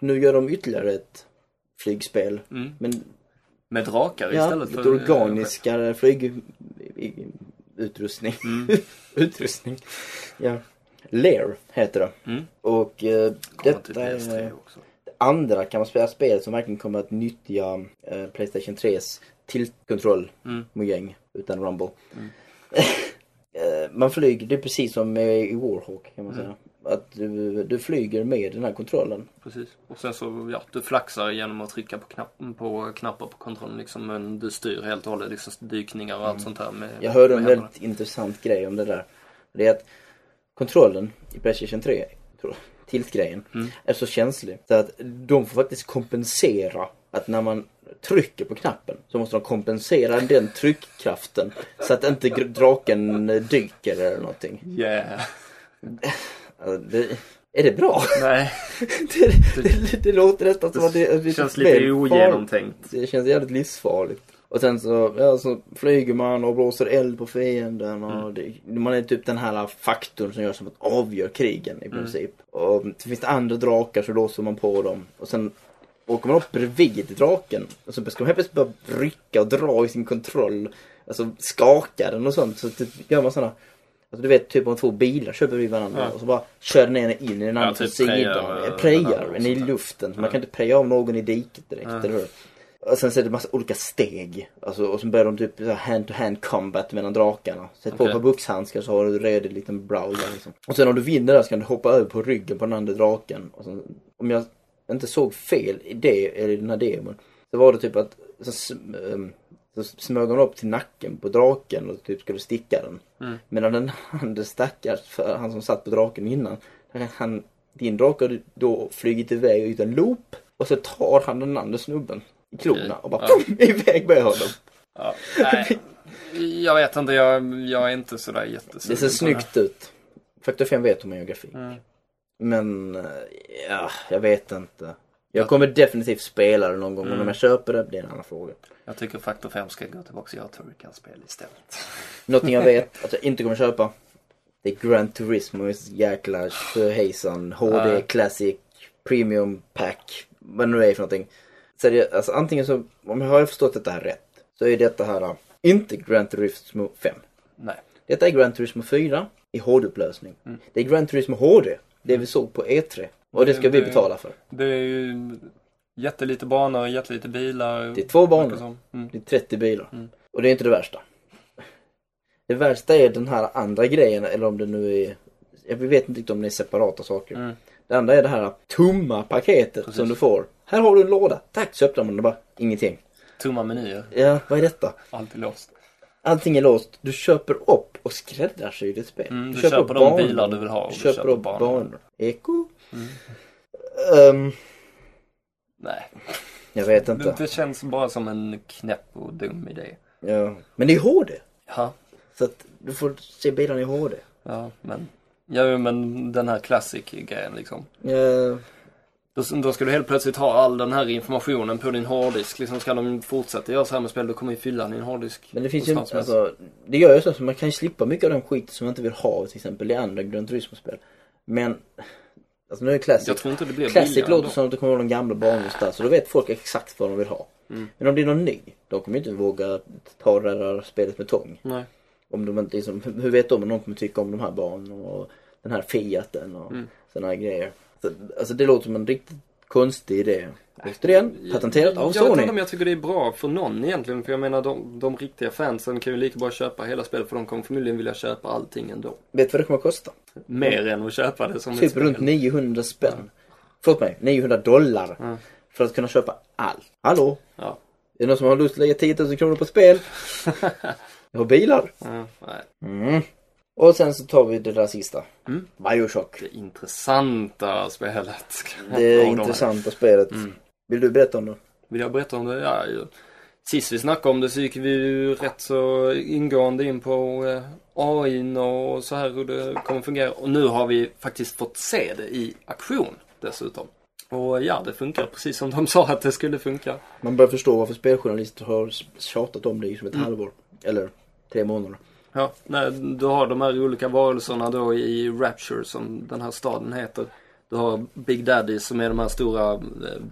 Nu gör de ytterligare ett flygspel. Mm. Men Med drakar Ja, istället för... organiskare flygutrustning. Mm. Utrustning. Ja. Lair heter det. Mm. Och eh, detta PS3 är också. andra kan man spela spel som verkligen kommer att nyttja eh, Playstation 3s tillkontroll Mm. mojäng utan rumble. Mm. Eh, man flyger, det är precis som i Warhawk kan man Mm. säga. Att du, du flyger med den här kontrollen. Precis. Och sen så, ja, du flaxar genom att trycka på, knapp, på knappar på kontrollen liksom. Men du styr helt och hållet liksom dykningar och allt sånt här med Jag hörde en med händerna. väldigt intressant grej om det där. Det är att kontrollen i Playstation 3, tror jag, tilt-grejen, Mm. är så känslig. Så att de får faktiskt kompensera att när man trycker på knappen så måste de kompensera den tryckkraften så att inte draken dyker eller någonting. Yeah. Alltså, Det, är det bra? Nej, Det, det, det låter nästan som att det, det känns lite ogenomtänkt. Det känns jävligt livsfarligt. Och sen så, ja, så flyger man och blåser eld på fienden och Mm. det, man är typ den här faktorn som gör som att avgör krigen Mm. i princip. Och så finns det andra drakar så låser man på dem. Och sen åker man upp bredvid draken och så ska man helt plötsligt börja rycka och dra i sin kontroll. Alltså skaka den och sånt. Så typ gör man sådana Alltså du vet typ om två bilar kör bredvid varandra Ja. och så bara kör den ena in i den andra Ja, typ sidan. prejar, Prejar den i luften. Så man Ja. kan inte preja av någon i diket direkt, Ja. eller hur? Och sen så är det massa olika steg. Alltså, och så börjar de typ hand-to-hand combat mellan drakarna. Sätt på Okej. ett par buxhandskar så har du redig liten browser liksom. Och sen om du vinner där så kan du hoppa över på ryggen på den andra draken. Och sen, om jag inte såg fel i det, eller i den här demon. Så var det typ att så, ehm, så smög de upp till nacken på draken och typ skulle sticka den. Mm. Medan den andra stackars, för han som satt på draken innan. Han, din drake har då flugit iväg ut en loop. Och så tar han den andra snubben klorna och bara Ja. pum, iväg med honom. Ja, nej. Jag vet inte, jag, jag är inte sådär jättesugen Det ser snyggt ut. Faktor 5 vet om geografi. Mm. Men, eh, ja, jag vet inte. Jag kommer definitivt spela det någon gång, men Mm. om jag köper det, det är en annan fråga. Jag tycker Factor 5 ska gå tillbaka och göra Turrican-spel istället. Någonting jag vet att jag inte kommer köpa. Det är Gran Turismos jäkla hejsan, HD Nej. Classic, Premium Pack, vad nu är för någonting. Det, alltså antingen så, om jag har förstått detta här rätt, så är detta här äh, inte Gran Turismo 5. Nej. Detta är Gran Turismo 4 i HD-upplösning. Mm. Det är Gran Turismo HD, det vi såg på E3. Och det ska vi Det- betala för. Det är ju jättelite banor, jättelite bilar. Det är två banor. Mm. Det är 30 bilar. Mm. Och det är inte det värsta. Det värsta är den här andra grejen, eller om det nu är... Jag vet inte om det är separata saker. Det andra är det här tomma paketet Precis. som du får. Här har du en låda. Tack! Så öppnar man det bara. Ingenting. Tomma menyer, Ja, vad är detta? alltid låst. Allting är låst. Du köper upp och skräddarsyr ditt spel. Mm, du köper de bilar du vill ha och Du du köper köper upp banor. banor. Eko? Mm. Ehm, Nej, jag vet det, inte. det känns bara som en knäpp och dum idé. Ja. Men det är HD. Ja, Så att du får se bilarna i HD. ja men. Ja, men den här classic-grejen liksom. Ja, Då, då ska du helt plötsligt ha all den här informationen på din hårddisk. Liksom ska de fortsätta göra så här med spel, då kommer ju fylla din hårddisk. Men det finns ju, helst. alltså, det gör ju så att man kan ju slippa mycket av den skit som man inte vill ha till exempel i andra Gran Turismo-spel. Men, alltså nu är det Classic. Jag tror inte det blir Classic låter som att det kommer vara de gamla banor där, så då vet folk exakt vad de vill ha. Mm. Men om det är någon ny, de kommer ju inte våga ta det där spelet med tång. Nej. Om de inte liksom, hur vet de om någon kommer tycka om de här banorna och den här Fiaten och Mm. sådana här grejer. Så, alltså det låter som en riktigt konstig idé. Återigen, patenterat av jag vet Sony. inte om jag tycker det är bra för någon egentligen. För jag menar de, de riktiga fansen kan ju lika bra köpa hela spelet för de kommer förmodligen vilja köpa allting ändå. Vet du vad det kommer att kosta? Mer än att köpa det som ett Typ spel. runt 900 spänn. Förlåt mig, 900 dollar. Ja. För att kunna köpa allt. Hallå? Ja. Är det någon som har lust att lägga 10 000 kronor på ett spel? Jag har bilar. ja, nej. Mm. Och sen så tar vi det där sista. Mm. Bioshock. Det intressanta spelet. Det intressanta spelet. Mm. Vill du berätta om det? Vill jag berätta om det? Ja, ju. Sist vi snackade om det så gick vi ju rätt så ingående in på eh, AI och så här hur det kommer fungera. Och nu har vi faktiskt fått se det i aktion dessutom. Och ja, det funkar precis som de sa att det skulle funka. Man börjar förstå varför speljournalister har tjatat om det i som ett Mm. halvår. Eller tre månader. Ja, när du har de här olika varelserna då i Rapture som den här staden heter. Du har Big Daddy som är de här stora eh,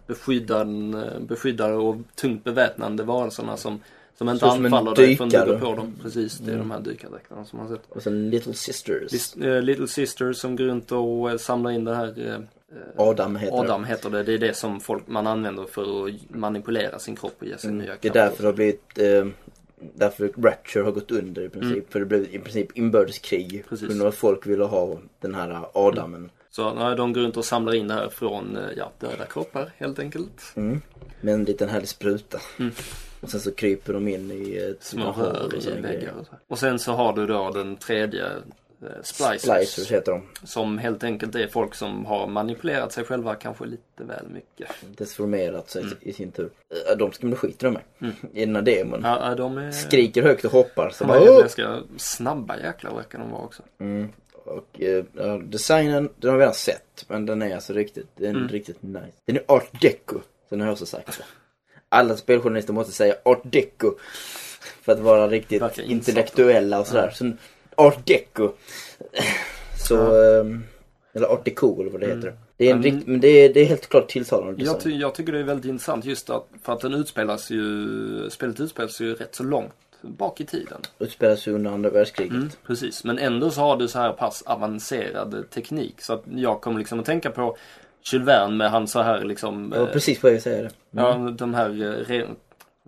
beskyddande, beskyddare och tungt beväpnande varelserna som, som inte som anfaller dig förrän du går på dem. Precis, det är de här dykardräkterna som man har sett. Och sen Little Sisters. Lis- eh, Little Sisters som går runt och eh, samlar in det här eh, Adam heter Adam heter det. Det är det som folk, man använder för att manipulera sin kropp och ge sig det. nya Mm. Det är därför det har blivit eh, Därför Rapture har gått under i princip. För det blev i princip inbördeskrig. Mm. Precis. Av att folk ville ha den här Adamen. Så nej, de går runt och samlar in det här från eh, ja, döda kroppar helt enkelt. Mm. Med en liten härlig spruta. Mm. Och sen så kryper de in i ett Små rör och och sen så har du då den tredje eh, splicers. Splicers heter de. Som helt enkelt är folk som har manipulerat sig själva kanske lite väl mycket. Desformerat sig i sin tur. Eh, De ska man skita de med. I den här demon. Mm. Ja, de är... Skriker högt och hoppar. Så De bara, är ganska snabba jäklar verkar de vara också. Mm. Och eh, ja, designen, den har vi redan sett. Men den är alltså riktigt, den är Mm. riktigt nice. Den är art deco. Sen har jag också sagt. Alla speljournalister måste säga art deco. För att vara riktigt intellektuella och sådär. Så art deco. Så, ehm, eller art deco eller vad det heter. Det är en Mm. rikt, men det är, det är helt klart tilltalande Jag, ty- jag tycker det är väldigt intressant just att, för att den utspelas ju, spelet utspelas ju rätt så långt bak i tiden. Utspelas ju under andra världskriget. Mm, precis, men ändå så har du så här pass avancerad teknik så att jag kommer liksom att tänka på Jules Verne med han så här liksom Jag var eh, precis väg att säga det. Ja, de här,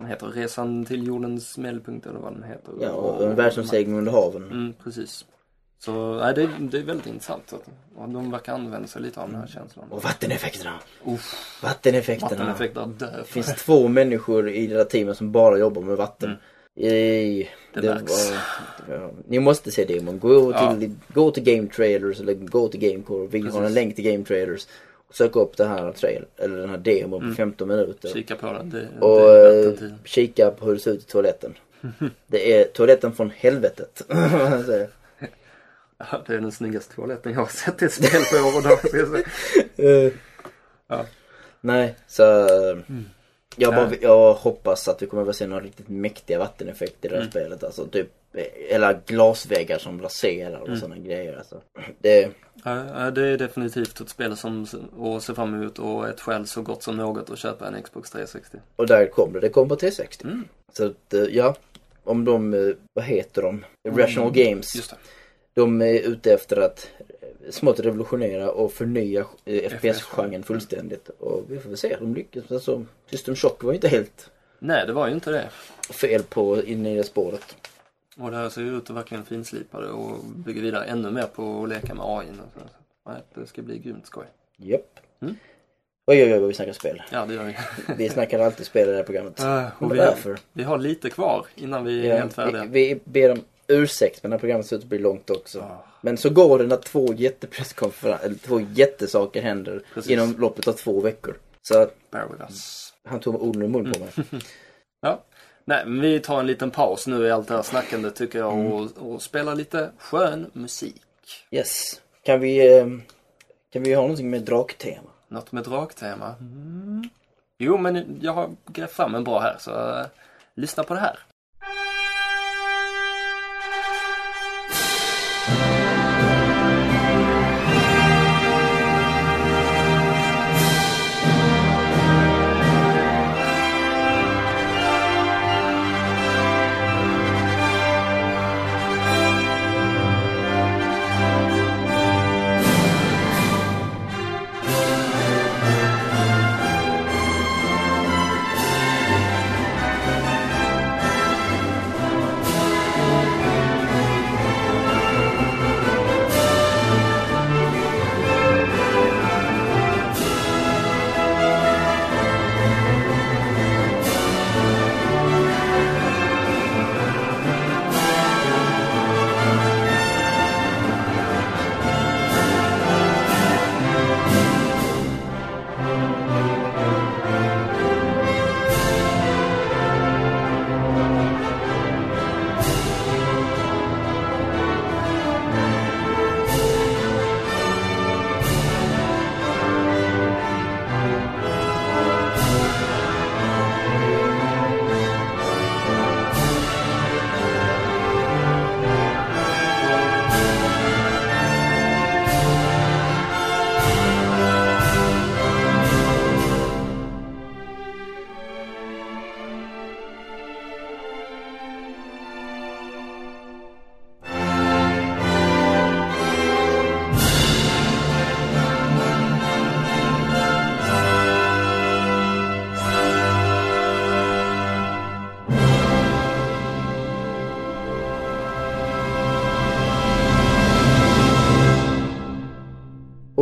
vad heter? Resan till jordens medelpunkt eller vad den heter. Ja, och en världsomsegling under haven. Mm, precis. Så nej, det, det är väldigt intressant. Att, och de verkar använda sig lite av den här känslan. Och vatteneffekterna. Uff, Vatteneffekterna. vatteneffekter. Det finns två människor i det här teamet som bara jobbar med vatten. Mm. Ej, Det det märks. var, ja, ni måste se demon. Gå Ja. till, gå till Game Trailers eller gå till Gamecore. Vi har en länk till Game Trailers. Och sök upp det här trail, eller den här demon på 15 minuter. Mm. Kika på den. Det, Och det eh, den kika på hur det ser ut i toaletten. det är toaletten från helvetet. Ja, det är den snyggaste toaletten jag har sett i ett spel på år och dag. eh, Ja. Nej, så jag, bara, jag hoppas att vi kommer att se några riktigt mäktiga vatteneffekter i det här Mm. spelet. Alltså typ, eller glasväggar som raserar och Mm. sådana grejer. Alltså. Det, Ja, det är definitivt ett spel som att se fram emot och ett skäl så gott som något att köpa en Xbox 360. och där kom det, det kom på 360. Mm. Så att, eh, ja, om de, eh, vad heter de? Rational Games. Just det. De är ute efter att eh, smått revolutionera och förnya eh, FPS-genren fullständigt. Och vi får väl se, de lyckas. Alltså, System Shock var ju inte helt Nej, det var ju inte det. fel på inne i det spåret. Och det här ser ju ut att verkligen finslipa det och bygga vidare ännu mer på att leka med AI. Och så. Nej, det ska bli grymt skoj. Japp. Mm. Oj, oj, oj, vi snackar spel. Ja, det gör vi. Vi snackar alltid spel i det här programmet. Äh, och vi, därför? vi har lite kvar innan vi är Ja, helt färdiga. vi, vi ber om ursäkt, men det här programmet ser ut att bli långt också. Ah. Men så går det när två jättepresskonferenser, eller två jättesaker händer Precis. inom loppet av två veckor. Så Bear with us. han tog orden i mun på mig. Ja. Nej, men vi tar en liten paus nu i allt det här snackandet tycker jag Mm. och, och spelar lite skön musik. Yes. Kan vi, eh, kan vi ha någonting med draktema? Något med draktema. Mm. Jo, men jag har grävt fram en bra här så eh, lyssna på det här.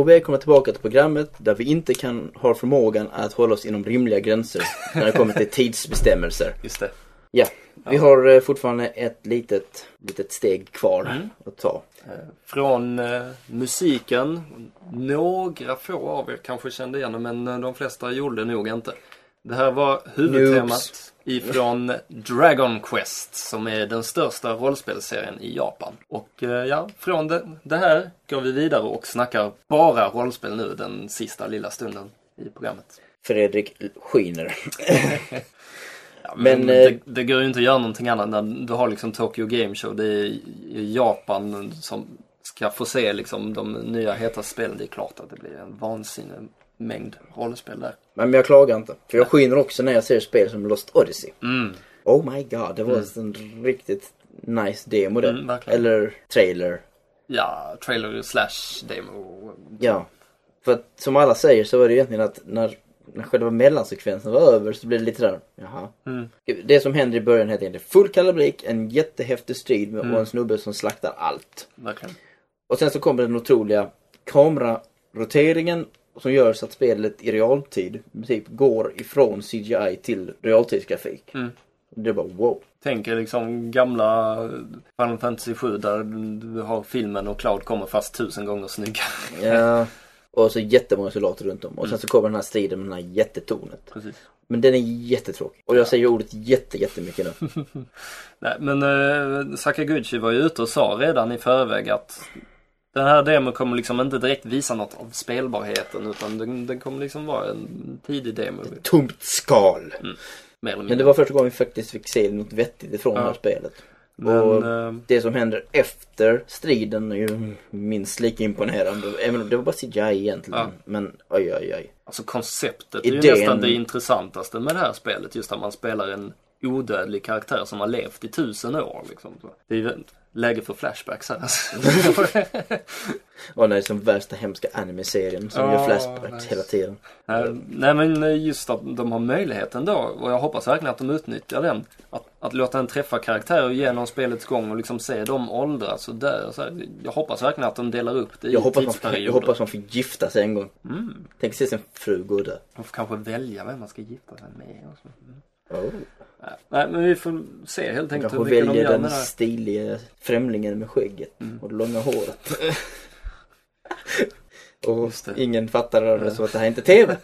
Och välkomna tillbaka till programmet där vi inte kan ha förmågan att hålla oss inom rimliga gränser när det kommer till tidsbestämmelser. Just det. Ja, vi har eh, fortfarande ett litet, litet steg kvar Mm. att ta. Eh, Från eh, musiken, några få av er kanske kände igen men eh, de flesta gjorde det nog inte. Det här var huvudtemat Noobs. ifrån Dragon Quest som är den största rollspelsserien i Japan. Och eh, ja, från det, det här går vi vidare och snackar bara rollspel nu den sista lilla stunden i programmet. Fredrik skiner. Ja, men Men, eh, det, det går ju inte att göra någonting annat när du har liksom Tokyo Game Show. Det är Japan som ska få se liksom de nya heta spelen. Det är klart att det blir en vansinnig mängd rollspel där. Men jag klagar inte. För jag skiner också när jag ser spel som Lost Odyssey. Mm. Oh my god, det var en riktigt nice demo det. Mm. Eller trailer. Ja, trailer slash demo. Ja. För att som alla säger så var det egentligen att när, när själva mellansekvensen var över så blev det lite där, jaha. Mm. Det som händer i början heter egentligen full kalabrik, en jättehäftig strid med, Mm. och en snubbe som slaktar allt. Verkligen. Och sen så kommer den otroliga kameraroteringen som gör så att spelet i realtid typ går ifrån CGI till realtidsgrafik. Mm. Det bara wow. Tänker liksom gamla Final Fantasy 7 där du har filmen och Cloud kommer fast tusen gånger snyggare. Ja. Och så jättemånga soldater runt om. Och Mm. sen så kommer den här striden med den här jättetornet. Precis. Men den är jättetråkig. Och jag säger ordet jätte, jättemycket nu. Nej, men eh, Sakaguchi var ju ute och sa redan i förväg att den här demon kommer liksom inte direkt visa något av spelbarheten utan den, den kommer liksom vara en tidig demo. Tomt skal. Mindre. Men det var första gången vi faktiskt fick se något vettigt ifrån Ja. det här spelet. Men, och- eh, Det som händer efter striden är ju minst lika imponerande. Även om det var bara CGI egentligen. Ja. Men oj, oj, oj. alltså konceptet är ju Idén- nästan det intressantaste med det här spelet. Just att man spelar en odödlig karaktär som har levt i tusen år. Liksom. Det är ju läge för flashbacks här. Och det är som värsta hemska anime-serien som Ja, gör flashbacks nice. hela tiden. Nej, Nej men just att de har möjligheten då och jag hoppas verkligen att de utnyttjar den. Att, att låta en träffa karaktärer genom spelets gång och liksom se dem åldras och dö. och Så här. Jag hoppas verkligen att de delar upp det i Jag hoppas, man, jag tidsperioder. hoppas man får gifta sig en gång. Mm. Tänk se sin fru gå och dö. De får kanske välja vem man ska gifta sig med. Och så. Mm. Oh. Nej, men vi får se helt enkelt hur mycket de gör den stiliga främlingen med skägget Mm. och det långa håret. och ingen fattar det så att det här är inte TV.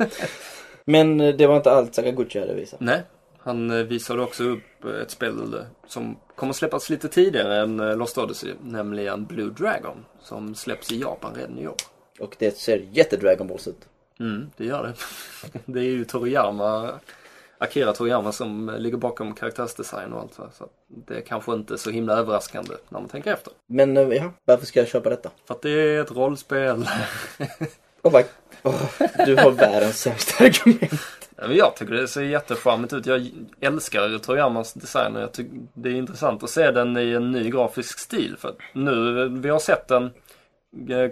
Men eh, det var inte allt Sakaguchi hade visat. Nej, han eh, visade också upp eh, ett spel som kommer släppas lite tidigare än Lost Odyssey, nämligen Blue Dragon, som släpps i Japan redan i år. Och det ser jätte-Dragon Balls ut. Mm, det gör det. Det är ju Toriyama, Akira Toriyama som ligger bakom karaktärsdesign och allt. Så det är kanske inte så himla överraskande när man tänker efter. Men eh, ja, varför ska jag köpa detta? För att det är ett rollspel. Oh my, oh, du har världens sämsta argument. Ja, men jag tycker det ser jättecharmigt ut. Jag älskar Toriyamas design och jag tycker det är intressant att se den i en ny grafisk stil. För nu, vi har sett den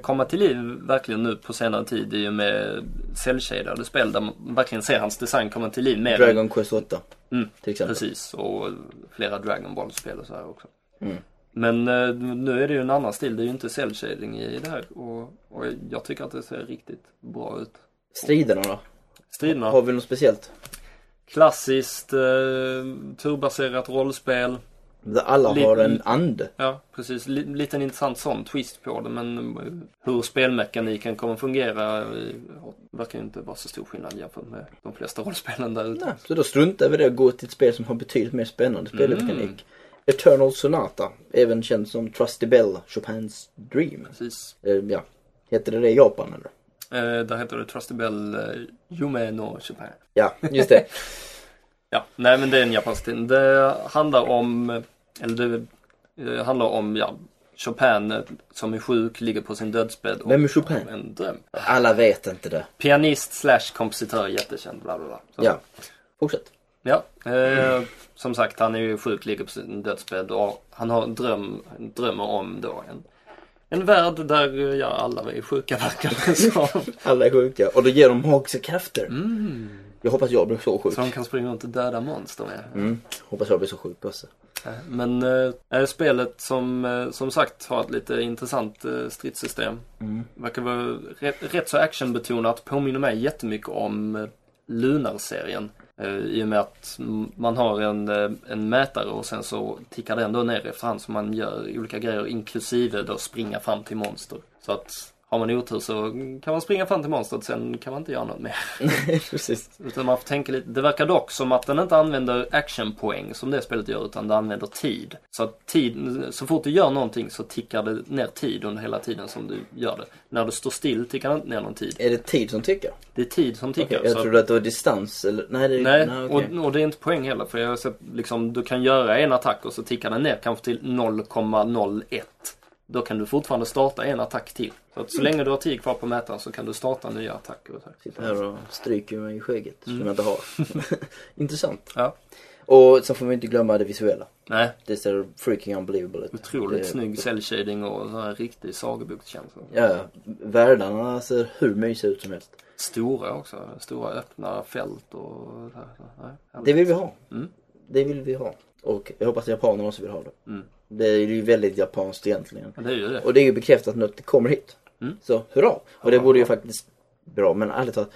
komma till liv verkligen nu på senare tid i och med cellshadade spel där man verkligen ser hans design komma till liv mer. Dragon Quest 8 Mm, till exempel. Precis, och flera Dragon Ball-spel och så här också. Mm. Men eh, nu är det ju en annan stil, det är ju inte cell shading i det här. Och, och jag tycker att det ser riktigt bra ut. Striderna då? Striderna, Har vi något speciellt? klassiskt eh, turbaserat rollspel. Alla har en ande. Ja, precis. Li- liten intressant sån twist på det men eh, hur spelmekaniken kommer fungera eh, verkar inte vara så stor skillnad jämfört med de flesta rollspelen där ute. Nej, så då struntar vi det och går till ett spel som har betydligt mer spännande spelmekanik. Mm. Eternal Sonata, även känd som Trusty Bell, Chopins Dream. Precis. Eh, ja, heter det det i Japan eller? Eh, där heter det Trusty Bell Yume no Chopin. Ja, just det. Ja, nej men det är en japansk film. Det handlar om, eller det handlar om, ja, Chopin eh, som är sjuk, ligger på sin dödsbädd och Vem är Chopin? en dröm. Alla vet inte det. Pianist slash kompositör, jättekänd, bla bla bla. Så. Ja, fortsätt. Ja, eh, som sagt han är ju sjuk, ligger på sin dödsbädd och han har en dröm, drömmer om då en, en värld där eh, ja, alla är sjuka verkar det som. Alla är sjuka och då ger de magiska krafter. Mm. Jag hoppas jag blir så sjuk. Så de kan springa runt och döda monster med. Mm. Hoppas jag blir så sjuk också. Men eh, spelet som, eh, som sagt har ett lite intressant eh, stridssystem. Mm. Verkar vara rätt, rätt så actionbetonat. Påminner mig jättemycket om Lunar-serien. Eh, I och med att man har en, en mätare och sen så tickar den då ner efterhand så man gör olika grejer inklusive då springa fram till monster. Så att har man otur så kan man springa fram till monstret sen kan man inte göra något mer. Precis. Utan man får tänka lite. Det verkar dock som att den inte använder actionpoäng som det spelet gör utan det använder tid. Så att tid, så fort du gör någonting så tickar det ner tid under hela tiden som du gör det. När du står still tickar det inte ner någon tid. Är det tid som tycker? Det är tid som tickar. Okej, jag så trodde att det var distans eller? Nej, det Nej, okej. och, och det är inte poäng heller. För jag har sett, liksom, du kan göra en attack och så tickar den ner kanske till 0,01. Då kan du fortfarande starta en attack till. Så att så Mm. länge du har tid kvar på mätaren så kan du starta nya attacker. Sitter här och stryker mig i skägget som Mm. jag inte har. Intressant. Ja. Och så får vi inte glömma det visuella. Nej, Det ser freaking unbelievable ut. otroligt det, snygg cell shading och så här riktig sagobokskänsla. Ja, världarna ser hur mysiga ut som helst. Stora också. Stora öppna fält och så här. Så här. Det vill vi ha. Mm. Det vill vi ha. Och jag hoppas japanerna också vill ha det. Mm. Det är ju väldigt japanskt egentligen. Ja, det är ju det. Och det är ju bekräftat nu att det kommer hit. Mm. Så hurra! Och det vore ju faktiskt bra. Men ärligt talat,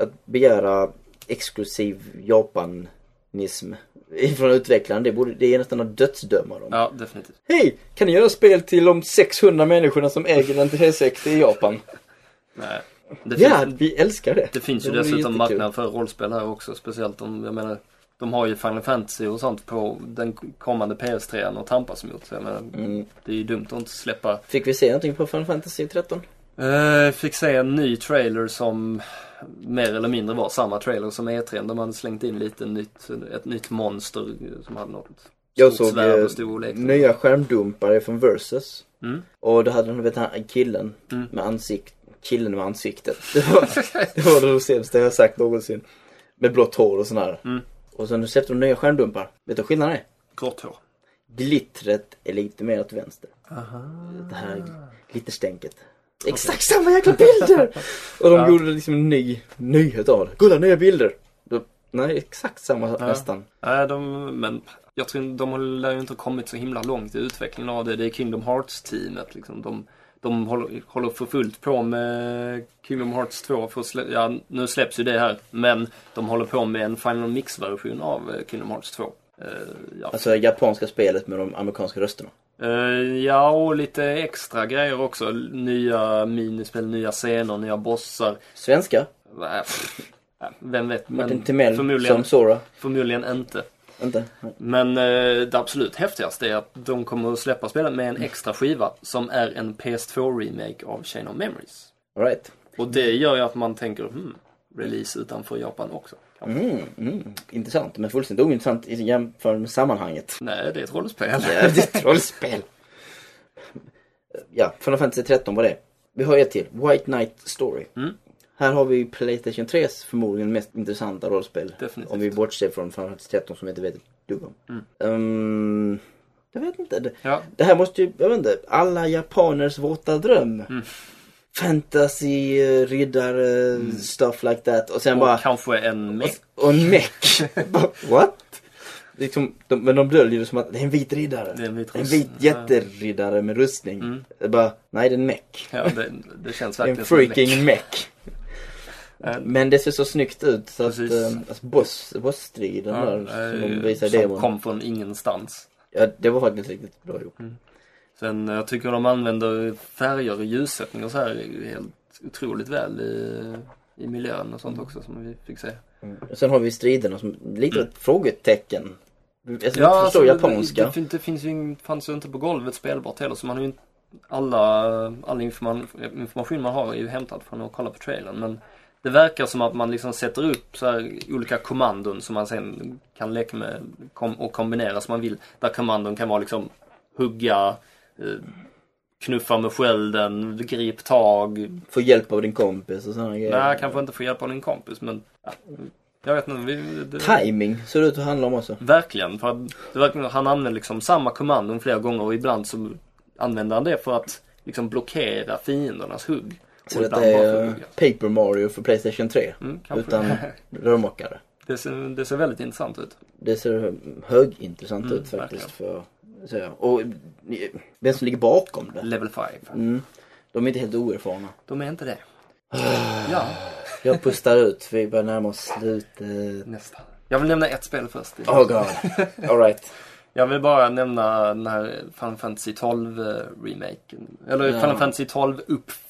att begära exklusiv japanism ifrån utvecklaren, det, borde, det är nästan att dödsdöma dem. Ja, definitivt. Hej! Kan ni göra spel till de 600 människorna som äger en 360 i Japan? Nej. Det Ja, finns, vi älskar det. det finns ju vore dessutom marknad för rollspel här också. Speciellt om, jag menar, de har ju Final Fantasy och sånt på den kommande PS3 och tampas mot. Så jag menar, Mm. det är ju dumt att inte släppa. Fick vi se någonting på Final Fantasy 13? Uh, fick se en ny trailer som mer eller mindre var samma trailer som E3. De hade slängt in lite nytt, ett nytt monster som hade något Jag såg svärd eh, nya skärmdumpar från Versus. Mm. Och då hade de, vet han, killen Mm. med ansikt, killen med ansiktet. Det var det, var det sämsta jag sagt någonsin. Med blått hår och sådär. Mm. Och sen släppte de nya skärmdumpar. Vet du vad skillnaden är? Grått hår. Glittret är lite mer åt vänster. Det här glitterstänket. Exakt samma jäkla bilder! och de Ja. gjorde liksom en ny nyhet av det. Kolla nya bilder! Då, nej, exakt samma nästan. Nej, de, men jag tror de lär ju inte ha kommit så himla långt i utvecklingen av det. Det är Kingdom Hearts-teamet liksom. De, de håller, håller för fullt på med Kingdom Hearts 2. För slä, ja, nu släpps ju det här. Men de håller på med en Final Mix-version av eh, Kingdom Hearts 2. Eh, ja. Alltså japanska spelet med de amerikanska rösterna. Eh, ja, och lite extra grejer också. Nya minispel, nya scener, nya bossar. Svenska. Äh, äh, vem vet. Martin Men Timell förmodligen, som Sora. förmodligen inte. Inte? Men eh, det absolut häftigaste är att de kommer att släppa spelet med en extra skiva som är en PS2-remake av Chain of Memories. Alright. Och det gör ju att man tänker, hmm, release utanför Japan också. Mm, mm. Intressant, men fullständigt ointressant i jämförelse med sammanhanget. Nej, det är ett rollspel. Ja, det är ett rollspel. Ja, Final Fantasy 13 var det. Vi har ett till. White Knight Story. Mm. Här har vi Playstation 3s förmodligen mest intressanta rollspel. Definitivt. Om vi bortser från Final Fantasy 13 som vi inte vet ett dugg om. Mm. Ehm, jag vet inte. Det, Ja, det här måste ju, jag vet inte, alla japaners våta dröm. Mm. Fantasy, eh, riddare, stuff like that. Och sen och bara... kanske en meck. Och en meck. What? Liksom, de, men de döljer det som att det är en vit riddare. Det är en vit en vit jätteriddare med rustning. Mm. Bara, nej det är en meck. Ja, det, det känns verkligen en freaking meck. Eh, Men det ser så snyggt ut så att, eh, alltså boss, bossstriden Ja, där som de eh, visar som demon. kom från ingenstans. Ja, det var faktiskt riktigt bra gjort. Sen jag tycker de använder färger och ljussättning och så här helt otroligt väl i, i miljön och sånt också som vi fick se. Och Sen har vi striderna som lite Mm. ett frågetecken. Jag ska inte alltså, japanska. Det, det, det finns ju, fanns ju inte på golvet spelbart heller så man har ju inte alla, all information, information man har är ju hämtad från att kolla på trailern men det verkar som att man liksom sätter upp så olika kommandon som man sen kan leka med och kombinera som man vill. Där kommandon kan vara liksom hugga, eh, knuffa med skölden, grip tag. Få hjälp av din kompis och sådana grejer. Nej, kanske inte få hjälp av din kompis men ja, jag vet inte. Vi, det, Timing ser det ut att handla om också. Verkligen, för att det verkligen, han använder liksom samma kommandon flera gånger och ibland så använder han det för att liksom blockera fiendernas hugg. Så detta för är. Paper Mario för Playstation 3. Mm. Utan rörmokare. Det ser, det ser väldigt intressant ut. Det ser högintressant Mm, ut faktiskt. För att säga. Och eh, vem som ligger bakom det. Level 5. Mm. De är inte helt oerfarna. De är inte det. Ja, Jag pustar ut, vi börjar närma oss slutet. nästan. Jag vill nämna ett spel först. Oh god. Alright. Jag vill bara nämna den här Final Fantasy 12 eh, remaken. Eller Ja. Final Fantasy 12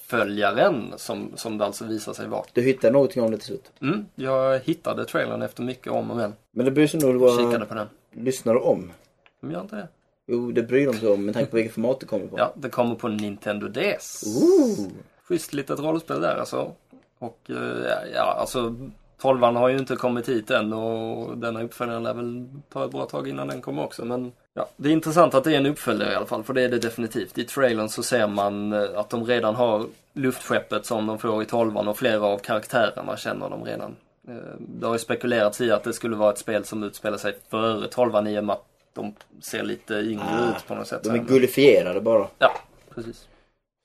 uppföljaren som, som det alltså visar sig vara. Du hittade någonting om det till slut. Mm, jag hittade trailern efter mycket om och men. Men det bryr sig nog Kikade våra på den. lyssnare om. De gör inte det. Jo, det bryr de sig om med tanke på vilket format det kommer på. Ja, det kommer på Nintendo DS. Ooh. Schysst litet rollspel där alltså. Och eh, ja, alltså 12 har ju inte kommit hit än och denna uppföljaren lär väl ta ett bra tag innan den kommer också. Men ja, det är intressant att det är en uppföljare i alla fall, för det är det definitivt. I trailern så ser man eh, att de redan har luftskeppet som de får i 12 och flera av karaktärerna känner de redan. Eh, Det har ju spekulerats i att det skulle vara ett spel som utspelar sig före 12 i och med att de ser lite yngre Ah, ut på något sätt. De är gullifierade bara. Ja, precis.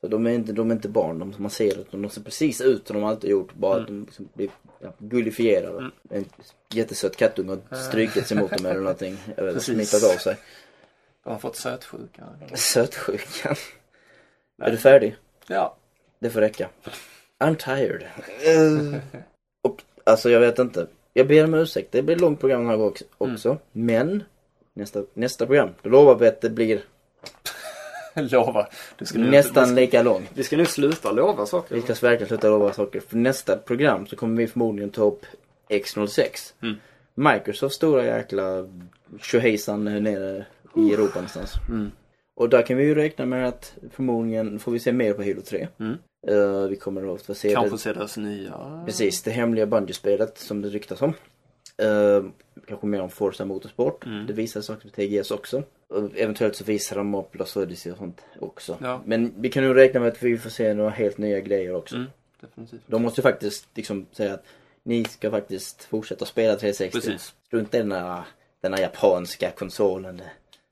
Så de är inte, de är inte barn, de som man ser utan de ser precis ut som de alltid gjort. Bara att de liksom blir ja, gullifierade. Mm. En jättesöt kattunge har strukit sig mot dem eller någonting. Precis. smittat av sig. De har fått sötsjuka. Sötsjukan. Är du färdig? Ja. Det får räcka. I'm tired. Och alltså jag vet inte. Jag ber om ursäkt. Det blir ett långt program här också. Mm. Men nästa, nästa program, då lovar vi att det blir Lova. Nästan du, lika långt. vi ska nu sluta lova saker. Vi ska verkligen sluta lova saker. För nästa program så kommer vi förmodligen ta upp X06. Mm. Microsofts stora jäkla tjohejsan nere i Europa någonstans. Mm. Och där kan vi ju räkna med att förmodligen får vi se mer på Halo 3. Mm. Eh, vi kommer att få se Kanske det, se deras nya... precis, det hemliga Bungie-spelet som det ryktas om. Eh, kanske mer om Forza Motorsport. Mm. Det visar saker på TGS också. Och eventuellt så visar de upp Lost Odyssey och sånt också. Ja. Men vi kan nog räkna med att vi får se några helt nya grejer också. Mm, definitivt. De måste ju faktiskt liksom säga att ni ska faktiskt fortsätta spela 360. Precis. Strunta i den här, den här japanska konsolen.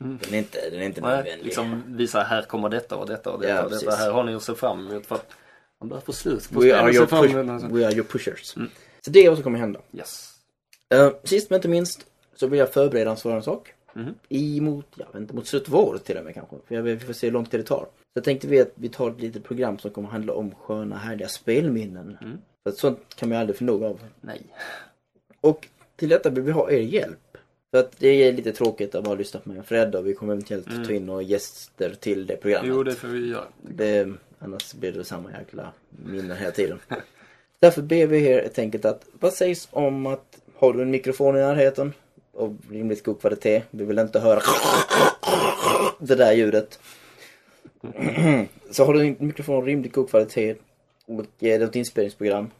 Mm. Den är inte, den är inte Nej, nödvändig. liksom visa här kommer detta och detta och detta Ja, och detta. precis. Här har ni att se fram emot för att man börjar få slut på We are, your push, we are your pushers. Mm. Så det är vad som kommer hända. Yes. Uh, sist men inte minst så vill jag förbereda en sådan sak. Mhm. Emot, jag vet inte, mot året till och med kanske. För jag vi får se hur lång tid det tar. Så tänkte vi att vi tar ett litet program som kommer handla om sköna härliga spelminnen. Mm. För att sånt kan man ju aldrig få nog av. Nej. Och till detta vill vi ha er hjälp. För att det är lite tråkigt att bara lyssna på mig och Fred och vi kommer eventuellt Mm. ta in några gäster till det programmet. Jo, det får vi göra. Det, annars blir det samma jäkla minnen hela tiden. Därför ber vi er helt enkelt att, vad sägs om att, har du en mikrofon i närheten av rimligt god kvalitet, vi vill inte höra det där ljudet. Så har du en mikrofon av rimligt god kvalitet och är det ett inspelningsprogram,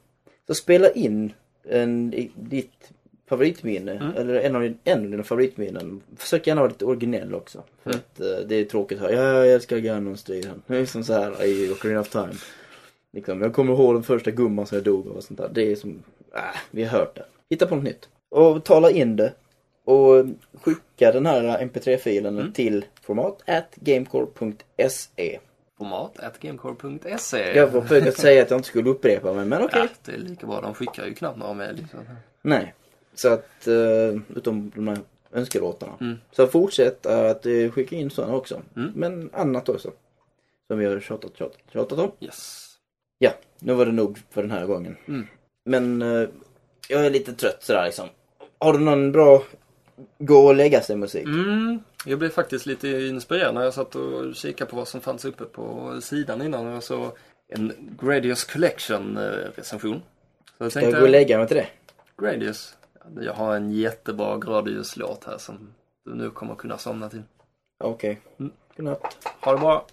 så spela in en, ditt favoritminne, Mm. eller en av, din- en av dina favoritminnen. Försök gärna vara lite originell också. För Mm. att eh, det är tråkigt höra, ja, jag älskar Ganon striden. Det är som så här i Ocarina of Time. Liksom, jag kommer ihåg den första gumman som jag dog av och sånt där. Det är som, äh, vi har hört det. Hitta på något nytt. Och tala in det. Och skicka den här mp3-filen Mm. till format at gamecore.se. Format at gamecore.se. Jag var att säga att jag inte skulle upprepa mig, men okej. Ja, det är lika bra. De skickar ju knappt några mejl. Liksom. Nej. Så att, uh, utom de här önskelåtarna. Mm. Så fortsätt att uh, skicka in sådana också. Mm. Men annat också. Som vi har tjatat, tjatat, tjatat om. Yes. Ja, nu var det nog för den här gången. Mm. Men eh, jag är lite trött sådär liksom. Har du någon bra gå och lägga sig musik? Mm, jag blev faktiskt lite inspirerad när jag satt och kikade på vad som fanns uppe på sidan innan och jag såg en Gradius Collection eh, recension. Så jag Ska tänkte, jag gå och lägga mig till det? Gradius. Jag har en jättebra Gradius-låt här som du nu kommer kunna somna till. Okej. Mm. Godnatt. Ha det bra!